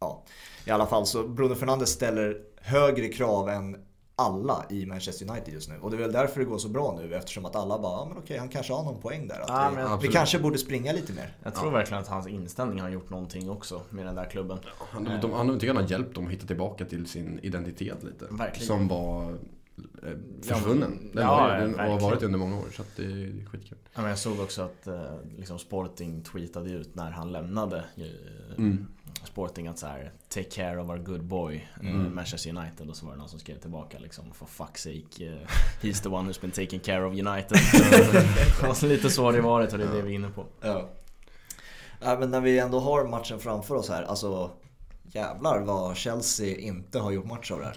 Ja. I alla fall så Bruno Fernandes ställer högre krav än alla i Manchester United just nu. Och det är väl därför det går så bra nu eftersom att alla bara, ja men okej han kanske har någon poäng där. Att Ja, vi, men vi kanske borde springa lite mer. Jag tror verkligen att hans inställning har gjort någonting också med den där klubben. Han, de, han tycker han har hjälpt dem att hitta tillbaka till sin identitet lite. Verkligen. Som var eh, försvunnen. Den Ja, var, ja, den, har varit under många år. Så att det är skitkul. Ja, men jag såg också att eh, liksom Sporting tweetade ut när han lämnade eh, Mm. Sporting att så här Take care of our good boy eh, Mm. Manchester United och så var det någon som skrev tillbaka liksom For fuck's sake eh, He's the one who's been taking care of United Och Lite så har det varit och det är det vi är inne på Ja. ja. men när vi ändå har matchen framför oss här, alltså jävlar vad Chelsea inte har gjort match av det här.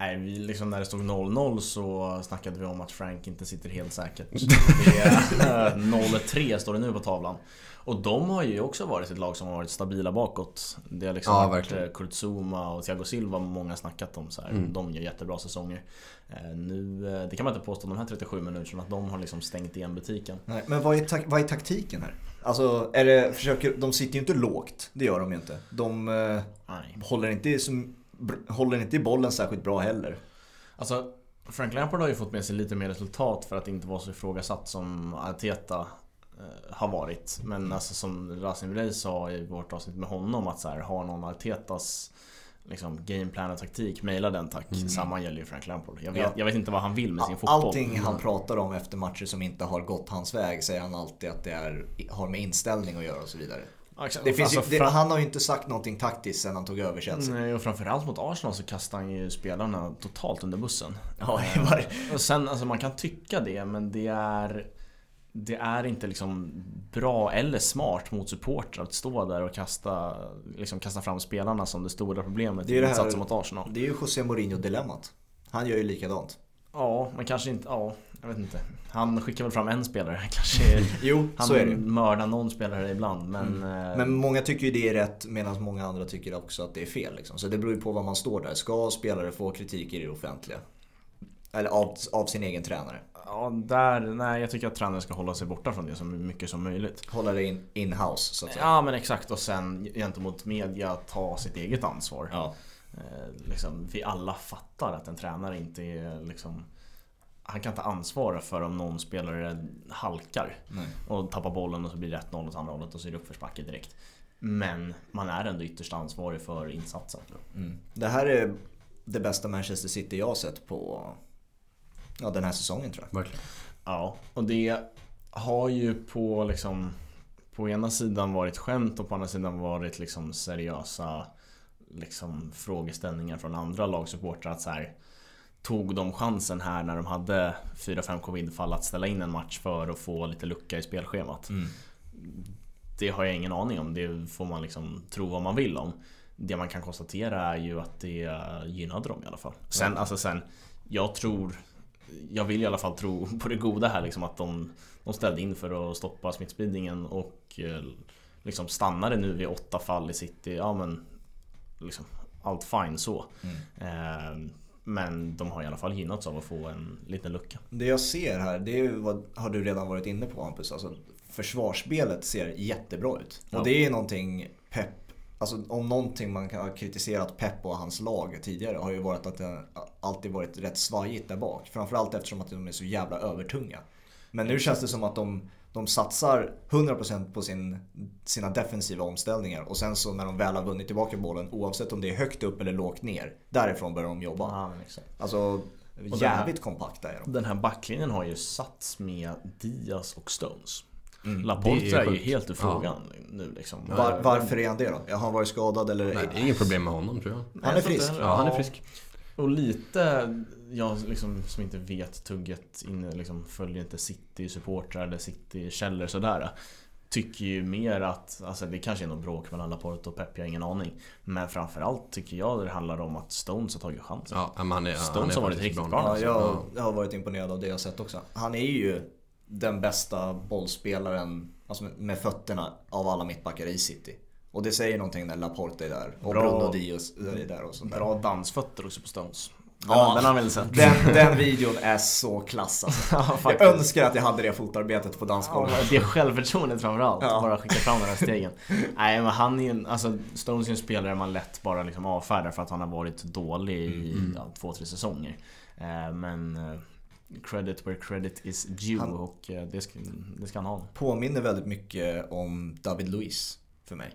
Nej, vi, liksom när det stod 0-0 så snackade vi om att Frank inte sitter helt säkert. Det är, eh, 0-3 står det nu på tavlan. Och de har ju också varit ett lag som har varit stabila bakåt. Det har liksom Ja, varit eh, Kurt Zuma och Thiago Silva många snackat om. Så här. Mm. De gör jättebra säsonger. Eh, Nu, eh, det kan man inte påstå om de här 37 minuterna att de har liksom stängt igen butiken. Nej, men vad är, tak- vad är taktiken här? Alltså, är det, försöker, de sitter ju inte lågt, det gör de ju inte. De eh, Nej. håller, inte som, håller inte i bollen särskilt bra heller. Alltså, Frank Lampard har ju fått med sig lite mer resultat för att inte vara så ifrågasatt som Arteta eh, har varit. Men alltså som Rasim Rey sa i vårt avsnitt med honom att så här, har någon Artetas liksom, gameplan och taktik, mejla den tack. Mm. Samma gäller ju Frank Lampard. Jag vet, Ja. jag vet inte vad han vill med sin fotboll. Allting han pratar om efter matcher som inte har gått hans väg säger han alltid att det är, har med inställning att göra och så vidare. Det finns Alltså, ju, det, han har ju inte sagt någonting taktiskt sen han tog över Chelsea. Nej, och framförallt mot Arsenal så kastar han ju spelarna totalt under bussen. Ja, det var- Och sen, alltså man kan tycka det, men det är det är inte liksom bra eller smart mot supportrar att stå där och kasta, liksom kasta fram spelarna som det stora problemet Det är i insatsen mot Arsenal. Det är ju José Mourinho-dilemmat. Han gör ju likadant. Ja, men kanske inte, ja, jag vet inte. Han skickar väl fram en spelare, kanske Jo, han så är det mördar någon spelare ibland men... eh, Men många tycker ju det är rätt medan många andra tycker också att det är fel. Liksom. Så det beror ju på vad man står där. Ska spelare få kritik i det offentliga? Eller av, av sin egen tränare? Ja, där, nej jag tycker att tränaren ska hålla sig borta från det så mycket som möjligt. Hålla det in, in-house så att säga. Ja men exakt och sen gentemot media ta sitt eget ansvar. Ja. Eh, liksom, vi alla fattar att en tränare inte är liksom Han kan inte ansvara för om någon spelare halkar Nej. och tappar bollen och så blir det 1-0 åt andra hållet och så är det uppförsbacke direkt. Men man är ändå ytterst ansvarig för insatsen. Mm. Det här är det bästa Manchester City jag har sett på ja, den här säsongen tror jag. Verkligen. Ja, och det har ju på liksom På ena sidan varit skämt och på andra sidan varit liksom seriösa liksom frågeställningar från andra lagsupportrar att så här Tog de chansen här när de hade 4-5 covidfall att ställa in en match för att få lite lucka i spelschemat? Det har jag ingen aning om, det får man liksom tro vad man vill om. Det man kan konstatera är ju att det gynnade dem i alla fall. Sen, alltså sen, jag tror jag vill i alla fall tro på det goda här liksom att de, de ställde in för att stoppa smittspridningen och eh, liksom stannade nu vid åtta fall i city. Ja men liksom allt fine så. Eh, men de har i alla fall gynnats av att få en liten lucka. Det jag ser här, det är vad har du redan varit inne på Hampus. Alltså, försvarsspelet ser jättebra ut. Ja. Och det är någonting Pep, alltså om någonting man kan ha kritiserat Pep och hans lag tidigare har ju varit att det alltid varit rätt svajigt där bak. Framförallt eftersom att de är så jävla övertunga. Men nu känns det som att de, de satsar 100% på sin, sina defensiva omställningar och sen så när de väl har vunnit tillbaka bollen oavsett om det är högt upp eller lågt ner. Därifrån börjar de jobba. Ja, men exakt. Alltså den här- jävligt kompakta är de. Den här backlinjen har ju satts med Diaz och Stones. Mm. Laporte Det är är, ju helt ur frågan nu liksom. Var, varför är han det då? Har han varit skadad eller? Nej, det är inget problem med honom tror jag. Han är frisk. Ja, han är frisk. Och lite, jag liksom, som inte vet tugget inne, liksom, följer inte City-supportrar eller City-källor sådär. Tycker ju mer att, alltså det kanske är något bråk mellan Laporte och Pep, jag har ingen aning. Men framförallt tycker jag det handlar om att Stones har tagit chansen. Ja, men han är, han Stones är har varit riktigt bra. bra. Ja, jag, Ja. jag har varit imponerad av det jag sett också. Han är ju den bästa bollspelaren alltså med, med fötterna av alla mittbackar i City. Och det säger någonting när Laporte är där och Bra. Bruno Diaz är där och sånt där. Bra dansfötter också på Stones. Den, Ja. den har väl sett. Den, den videon är så klass alltså. Ja, Jag önskar att jag hade det fotarbetet på Ja, dansgolvet. det självförtroendet framförallt. Ja. Bara skicka fram de här stegen. Nej men han är ju en, alltså Stones är en spelare man lätt bara liksom avfärdar för att han har varit dålig i ja, två, tre säsonger. Eh, Men eh, credit where credit is due Han- och eh, det ska, det ska han ha. Påminner väldigt mycket om David Luiz för mig.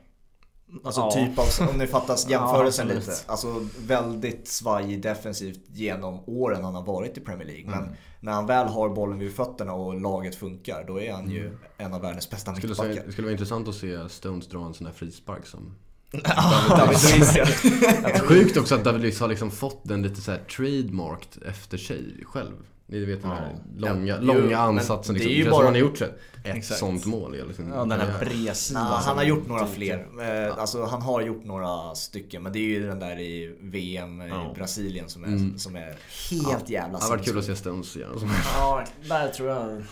Alltså Ja. typ av, om ni fattas jämförelsen Ja, lite. Alltså väldigt svajig defensivt genom åren han har varit i Premier League. Men Mm. när han väl har bollen vid fötterna och laget funkar, då är han ju en av världens bästa mittbackar. det skulle vara intressant att se Stones dra en sån här frispark som... David Luiz. Sjukt också att David Luiz har liksom fått den lite så här trademarked efter sig själv. Ni vet den här Ja. långa, Ja, långa ansatsen det liksom. är Det ju bara- han har gjort så ett Exakt. sånt mål i liksom, Ja, den här bredsidan. Nah, han har gjort några fler. Eh, Alltså han har gjort några stycken. Men det är ju den där i VM i Ja. Brasilien som är, Mm. som är helt jävla Det har varit kul att se Stones igen. Ja, där tror jag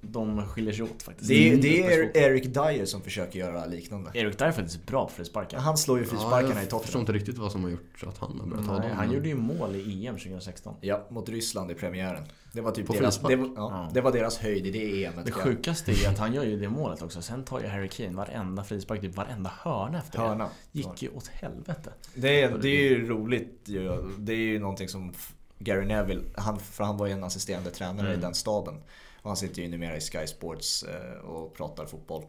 de skiljer sig åt faktiskt. Det är, Mm. det är Eric Dyer som försöker göra liknande. Erik där är faktiskt bra på frisparkar. Han slår ju frisparkarna i jag förstår inte riktigt vad som har gjort att han har börjat ta Nej, dem. han gjorde ju mål i EM 2016. Ja, mot Ryssland i premiären. Det var typ På deras, frispark? det var, ja, Ja. det var deras höjd i det EMet. Det kan- sjukaste är att han gör ju det målet också. Sen tar ju Harry Kane varenda frispark, typ varenda hörna efter det. Hörna. Gick ju åt helvete. Det är, det är ju roligt ju. Det är ju någonting som Gary Neville, han, för han var ju en assisterande tränare Mm. i den staden. Och han sitter ju numera i Sky Sports eh, och pratar fotboll.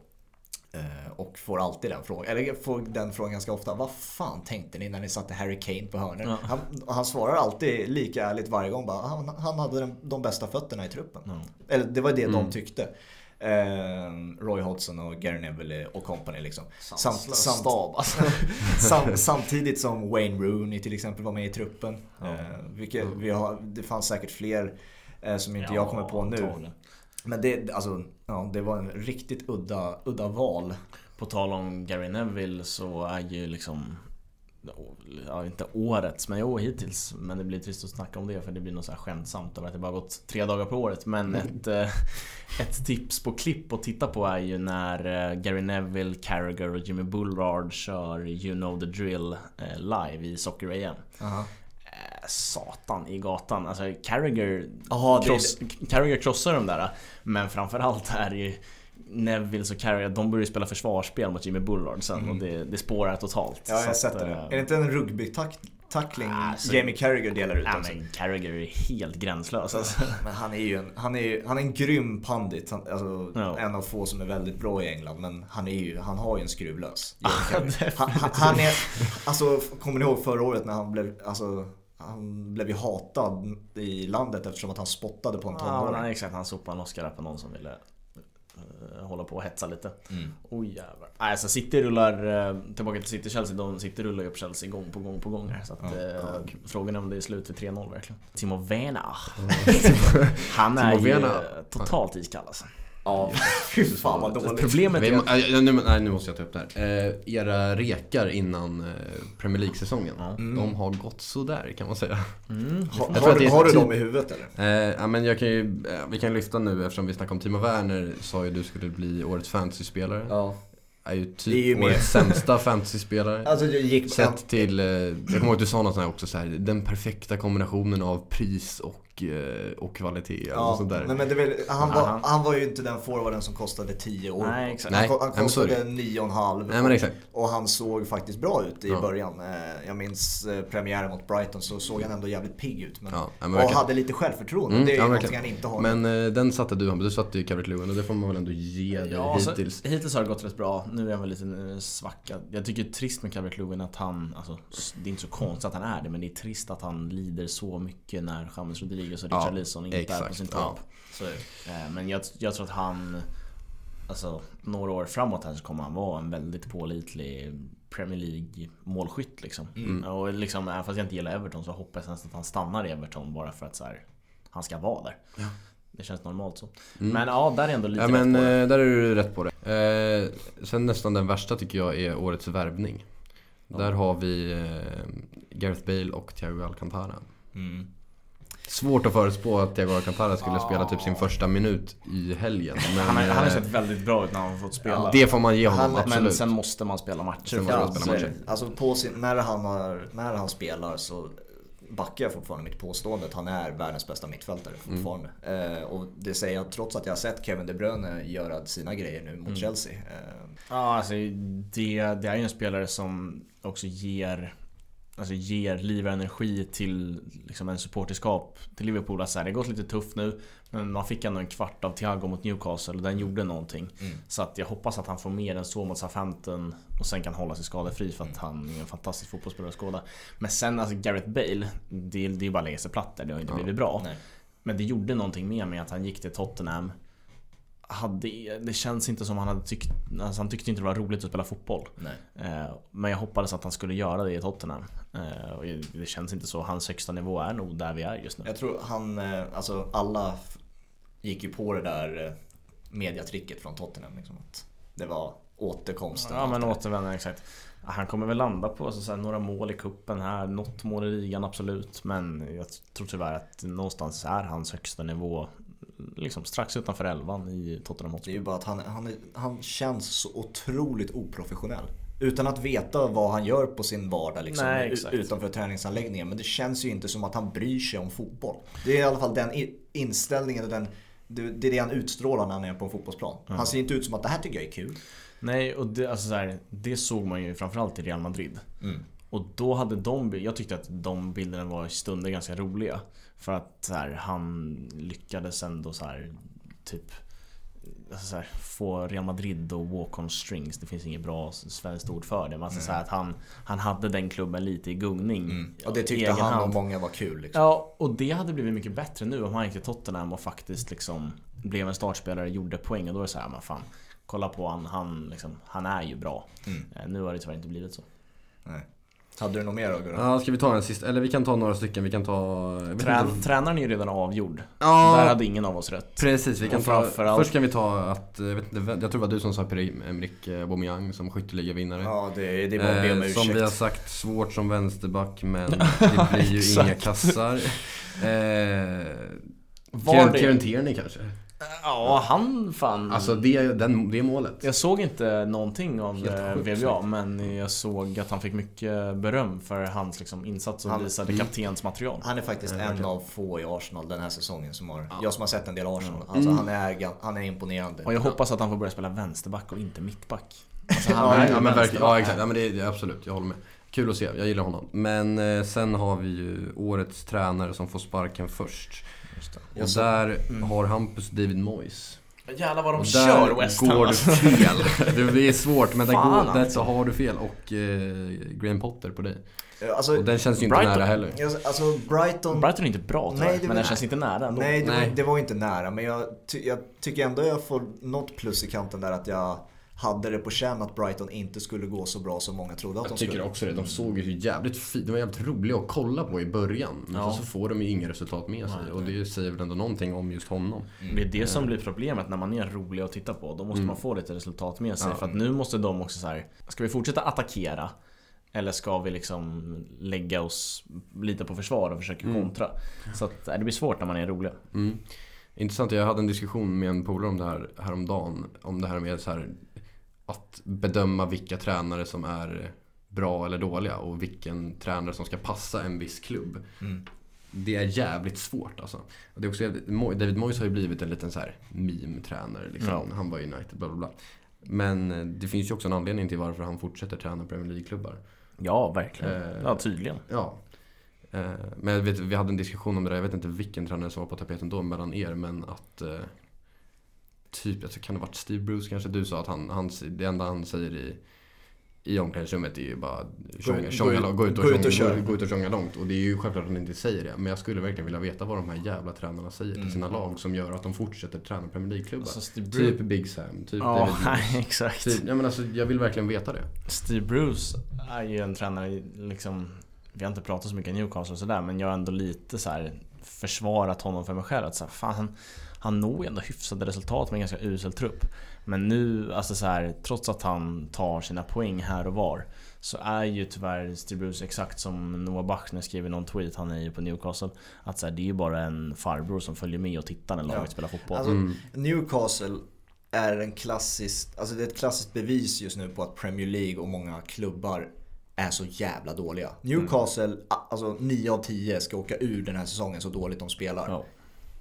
Eh, och får alltid den frågan, eller får den frågan ganska ofta. Vad fan tänkte ni när ni satte Harry Kane på hörnor? Ja. Han, han svarar alltid lika ärligt varje gång. Bara, han, han hade den, de bästa fötterna i truppen. Ja. Eller det var det Mm. de tyckte. Eh, Roy Hodgson och Gary Neville och company liksom. Sanslös stab, alltså. sam, samtidigt som Wayne Rooney till exempel var med i truppen. Ja. Eh, vilket vi har, det fanns säkert fler eh, som inte jag kommer på nu. Men det, alltså, ja, det var en riktigt udda, udda val. På tal om Gary Neville så är ju liksom Ja, inte årets, men jo hittills. Men det blir trist att snacka om det för det blir något så här skämtsamt över att det bara gått tre dagar på året. Men ett, eh, ett tips på klipp att titta på är ju när eh, Gary Neville, Carragher och Jimmy Bullard kör You know the drill eh, live i Socker-EM. Eh, Satan i gatan. Alltså Carragher, Jaha, det- kross, Carragher krossar de där. Men framförallt är det ju Nevilles och Carragher, de börjar ju spela försvarsspel mot Jimmy Bullard sen och det, det spårar totalt. Ja, jag har sett att, det. eh, Är det inte en rugbytackling Alltså- Jamie Carragher delar ut också? men Carragher är helt gränslös alltså. Men han är ju en, han är, ju- han är en grym pandit. Han, alltså, Ja. En av få som är väldigt bra i England. Men han, är ju, han har ju en skruvlös. Ja, han, han, är, alltså, kommer ni ihåg förra året när han blev, alltså, han blev ju hatad i landet eftersom att han spottade på en Ja, tonåring. nej, exakt, han sopade en Oscar på någon som ville hålla på och hetsa lite. Mm. Oj jävlar. Nej, alltså City rullar, eh, tillbaka till City-Chelsea, de City rullar ju upp Chelsea gång på gång på gång här. Så att, Ja, eh, ja. Frågan är om det är slut vid 3-0 verkligen. Timo Werner. Han är Timo ju eh, totalt iskall alltså. Ja, fy fan vad dåligt. Problemet är att... äh, nu, nej, nu måste jag ta upp det här. Eh, era rekar innan eh, Premier League-säsongen, Ja. de har gått sådär kan man säga. Mm, Ha, har, du, har du typ- dem i huvudet eller? Eh, ja, men jag kan ju, eh, vi kan lyfta nu eftersom vi snackar om Timo Werner sa ju du skulle bli årets fantasy-spelare. Ja. Är ju Det är typ ju årets sämsta fantasy-spelare. Alltså jag gick Sett till, eh, jag kommer ihåg att du sa något sånt här också så här, den perfekta kombinationen av pris och, eh, och kvalitet. eller Ja, sånt där. nej, men det är väl, han, var, han- han var ju inte den forwarden som kostade 10 år. Nej, exakt. Han, han men kostade det. 9,5 Nej men exakt. och han såg faktiskt bra ut i Ja. början. Eh, Jag minns eh, premiären mot Brighton så såg han ändå jävligt pigg ut. Men, Ja, men och verkligen. hade lite självförtroende. Mm, det är ju ja, någonting verkligen. han inte har. Men eh, den satte du du satte ju Calvert Lewin och det får man väl ändå ge dig Ja, så, hittills. hittills har det gått rätt bra. Nu är han väl lite eh, svacka. Jag tycker det är trist med Calvert Lewin att han, alltså, det är inte så konstigt att han är det, men det är trist att han lider så mycket när James Rodriguez och Ja, Richard Leeson inte är på exakt, sin ja. topp. Det. Eh, Men jag, jag tror att han, alltså några år framåt här så kommer han vara en väldigt pålitlig Premier League målskytt liksom. Mm. Och liksom, även fast jag inte gillar Everton så hoppas jag nästan att han stannar i Everton bara för att så här, han ska vara där. Det känns normalt så. Mm. Men ja, där är ändå lite Ja men rätt på det. eh, där är du rätt på det. Eh, sen nästan den värsta tycker jag är årets värvning. Där har vi eh, Gareth Bale och Thiago Alcantara. Mm. Svårt att förutspå att Thiago Alcantara skulle spela typ sin första minut i helgen. Men Han har, han har eh, sett väldigt bra ut när han har fått spela. det får man ge honom, Han- men absolut. men sen måste man spela matcher. Man spela är matcher. Alltså på sin, när, han har, när han spelar så backar jag fortfarande mitt påstående att han är världens bästa mittfältare fortfarande. Eh, och det säger jag trots att jag har sett Kevin De Bruyne göra sina grejer nu mot Chelsea. Eh, Ja, alltså det, det är ju en spelare som också ger Alltså ger liv och energi till liksom en supporterskap till Liverpool. Alltså, det har gått lite tufft nu Men man fick ändå en kvart av Thiago mot Newcastle och den gjorde någonting. Mm. Så att jag hoppas att han får mer än så mot Southampton och sen kan hålla sig skadefri för att han är en fantastisk fotbollsspelare att skåda. Men sen alltså Gareth Bale, det, det är ju bara att lägga sig platt där. Det har inte blivit bra. nej. Men det gjorde någonting med mig att han gick till Tottenham hade, Det känns inte som han hade tyckt alltså Han tyckte inte det var roligt att spela fotboll. Eh, Men jag hoppades att han skulle göra det i Tottenham. Eh, och Det känns inte så, hans högsta nivå är nog där vi är just nu. Jag tror han, eh, alltså alla gick ju på det där eh, mediatricket från Tottenham. Liksom, att det var återkomsten. Ja men återvänder exakt. Han kommer väl landa på så, så här, några mål i kuppen här. Något mål i ligan absolut. Men jag tror tyvärr att någonstans är hans högsta nivå Liksom strax utanför elvan i Tottenham Det är Hotspur ju bara att han, han, han känns så otroligt oprofessionell. Utan att veta vad han gör på sin vardag liksom, Nej, utanför träningsanläggningen. Men det känns ju inte som att han bryr sig om fotboll. Det är i alla fall den inställningen och den, det, är det han utstrålar när han är på en fotbollsplan. Han ser inte ut som att det här tycker jag är kul. Nej och det, alltså så här, det såg man ju framförallt i Real Madrid Och då hade de, jag tyckte att de bilderna var i stunder ganska roliga För att så här, han lyckades ändå så här, typ alltså så här, få Real Madrid och walk on strings. Det finns inget bra svenskt ord för det. Men alltså så här, att han, han hade den klubben lite i gungning. Mm. Och det tyckte han hand. och många var kul. Liksom. Ja, och det hade blivit mycket bättre nu om han gick till Tottenham och faktiskt liksom blev en startspelare, gjorde poäng och då är det såhär, men fan Kolla på han, han, liksom, han är ju bra. Mm. Eh, Nu har det tyvärr inte blivit så. Nej. Hade du något mer då Gurra? Ja, ska vi ta en sista? Eller vi kan ta några stycken. Vi kan ta... Trän, tränaren är ju redan avgjord. Ja, Där hade ingen av oss rätt. Precis, vi kan ta, framförallt- först kan vi ta att, jag, vet inte, jag tror det var du som sa Pierre-Emerick Aubameyang som skytteligavinnare. Ja, det, det var att be om Eh, ursäkt. som vi har sagt, svårt som vänsterback men det blir ju inga kassar. Eh, Kieran Tierney kanske? Ja, han fan... Alltså det, den, det målet. Jag såg inte någonting om Helt eh, VBA men jag såg att han fick mycket beröm för hans liksom, insats och Han- visade Mm. kaptensmaterial. Han är faktiskt Ja, en av få i Arsenal den här säsongen som har, Ja. jag som har sett en del Arsenal, alltså Mm. han, är, han är imponerande. Och jag hoppas att han får börja spela vänsterback och inte mittback. Alltså, han Ja, ja, men verkligen, ja exakt, ja, men det, det, absolut, jag håller med. Kul att se, jag gillar honom. Men eh, sen har vi ju årets tränare som får sparken först. Just det. Och där Mm. har Hampus David Moyes. Jävlar vad de Och kör där West Ham går du alltså. fel. Det är svårt men där, Fan, går, där alltså. så har du fel. Och eh, Graham Potter på dig. Alltså, Och den känns ju inte Brighton. nära heller. alltså Brighton... Brighton är inte bra tyvärr, Nej, det men var- den känns inte nära ändå. Nej, det, Nej. Var, det var inte nära. Men jag, ty, jag tycker ändå jag får något plus i kanten där att jag hade det på känn att Brighton inte skulle gå så bra som många trodde att de Jag tycker skulle. också det. De såg ju jävligt fint. De var jävligt roliga att kolla på i början. Men Ja. så får de ju inga resultat med sig. Nej, Och det säger väl ändå någonting om just honom. Det är det som blir problemet när man är rolig att titta på. Då måste Mm. man få lite resultat med sig. Ja. För att nu måste de också så här. Ska vi fortsätta attackera? Eller ska vi liksom lägga oss lite på försvar och försöka Mm. kontra? Så att, äh, det blir svårt när man är rolig. Mm. Intressant, jag hade en diskussion med en polare om det här häromdagen. Om det här med så här, att bedöma vilka tränare som är bra eller dåliga och vilken tränare som ska passa en viss klubb. Mm. Det är jävligt svårt alltså. Och det är också, jävligt- David Moyes har ju blivit en liten så här meme-tränare. Liksom. Ja. Han var i United, bla bla bla. Men eh, det finns ju också en anledning till varför han fortsätter träna Premier League-klubbar. Ja, verkligen. Eh, Ja, tydligen. Ja. Eh, Men vet, vi hade en diskussion om det där, jag vet inte vilken tränare som var på tapeten då mellan er, men att eh, Typ, jag tror, kan det ha varit Steve Bruce kanske? Du sa att han, han, det enda han säger i, i omklädningsrummet är ju bara tjonga, ut- tjonga, gå ut- gå ut och gå ut och tjonga- gå- ut och tjonga långt. Och det är ju självklart att han inte säger det. Men jag skulle verkligen vilja veta vad de här jävla tränarna säger till sina Mm. lag som gör att de fortsätter träna Premier League-klubbar. Alltså, Steve typ. Big Sam, typ Ja, David Moyes. exakt. Typ, ja, men alltså, jag vill verkligen veta det. Steve Bruce är ju en tränare, liksom Vi har inte pratat så mycket om Newcastle och sådär men jag har ändå lite så här försvarat honom för mig själv. Att så här, fan, han, når ju ändå hyfsade resultat med en ganska usel trupp. Men nu, alltså så här, trots att han tar sina poäng här och var så är ju tyvärr Bruce exakt som Noah Bachner skrev i någon tweet, han är ju på Newcastle Att så här, det är ju bara en farbror som följer med och tittar när laget Ja. spelar fotboll Alltså, Mm. Newcastle är en klassisk, alltså det är ett klassiskt bevis just nu på att Premier League och många klubbar är så jävla dåliga. Newcastle, a- alltså 9 av 10 ska åka ur den här säsongen så dåligt de spelar. Ja.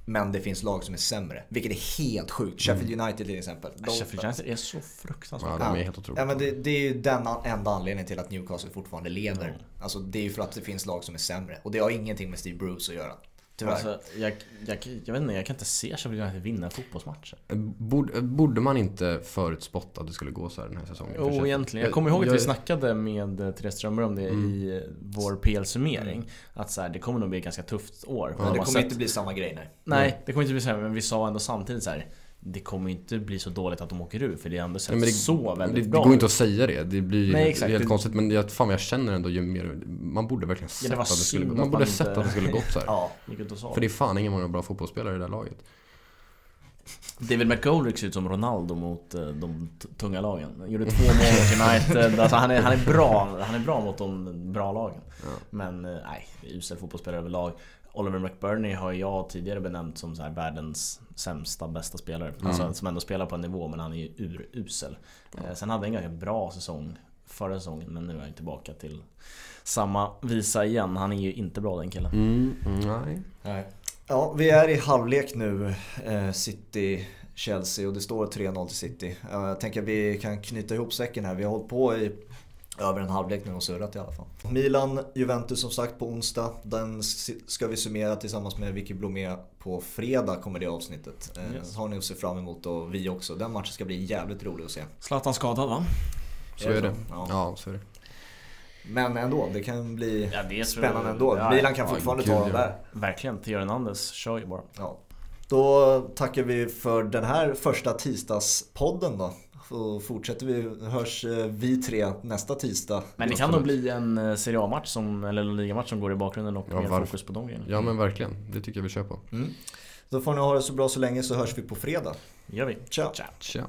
Men det finns lag som är sämre, vilket är helt sjukt. Sheffield United till exempel. De- Sheffield United är så fruktansvärt Ja, de är helt otroliga. Ja, men det, det är ju den enda anledningen till att Newcastle fortfarande leder. Alltså det är ju för att det finns lag som är sämre. Och det har ingenting med Steve Bruce att göra. Tyvärr. Alltså, jag, jag, jag vet inte, jag kan inte se Sheffield United vinna fotbollsmatcher. Borde, borde man inte förutspått att det skulle gå så här den här säsongen? Jo, egentligen. Jag kommer ihåg att vi jag- snackade med Therese Strömberg om det Mm. i vår PL-summering. Att så här, det kommer nog bli ett ganska tufft år. De det kommer sett- inte bli samma grej nej. Nej, det kommer inte bli så här, men vi sa ändå samtidigt så här. Det kommer inte bli så dåligt att de åker ur för det är ändå sett det, så det, väldigt det bra går ut. inte att säga det. Det blir Nej, helt, exakt. helt Det- konstigt. Men jag, fan jag känner ändå ju mer... Man borde verkligen sett det var att det skulle att Man borde man sett inte- att det skulle gått så här. Ja. Sa För det är fan ingen många bra fotbollsspelare i det här laget. David McGoldrick ser ut som Ronaldo mot eh, de tunga lagen. Han gjorde två mål mot United. Alltså han, är, han, är bra, han är bra mot de bra lagen. Ja. Men eh, nej, usel fotbollsspelare överlag. Oliver McBurney har jag tidigare benämnt som så här världens sämsta, bästa spelare. Alltså, som ändå spelar på en nivå, men han är ju urusel. Eh, sen hade han en ganska bra säsong förra säsongen, men nu är han tillbaka till samma visa igen. Han är ju inte bra den killen. Mm, mm, nej. Nej. Ja, vi är i halvlek nu, eh, City-Chelsea och det står 3-0 till City. Jag tänker att vi kan knyta ihop säcken här. Vi har hållit på i över en halvlek nu och surrat i alla fall. Milan-Juventus som sagt på onsdag. Den ska vi summera tillsammans med Vicky Blomé på fredag kommer det avsnittet. Eh, Yes. Har ni att se fram emot och vi också. Den matchen ska bli jävligt rolig att se. Zlatan skadad va? Så Är är det? Ja. Ja, så är det. Men ändå, det kan bli Ja, spännande ändå. Ja, Milan kan ja, fortfarande ta dem där. Verkligen, Theo Hernandez kör ju bara. Ja. Då tackar vi för den här första tisdagspodden då. Och fortsätter vi, hörs eh, vi tre nästa tisdag. Men det kan nog bli en eh, Serie A-match som, eller en ligamatch som går i bakgrunden och Ja, mer fokus på de grejerna. Ja men verkligen, det tycker jag vi kör på. Mm. Då får ni ha det så bra så länge så hörs vi på fredag. Gör vi. Ciao! Ciao. Tja.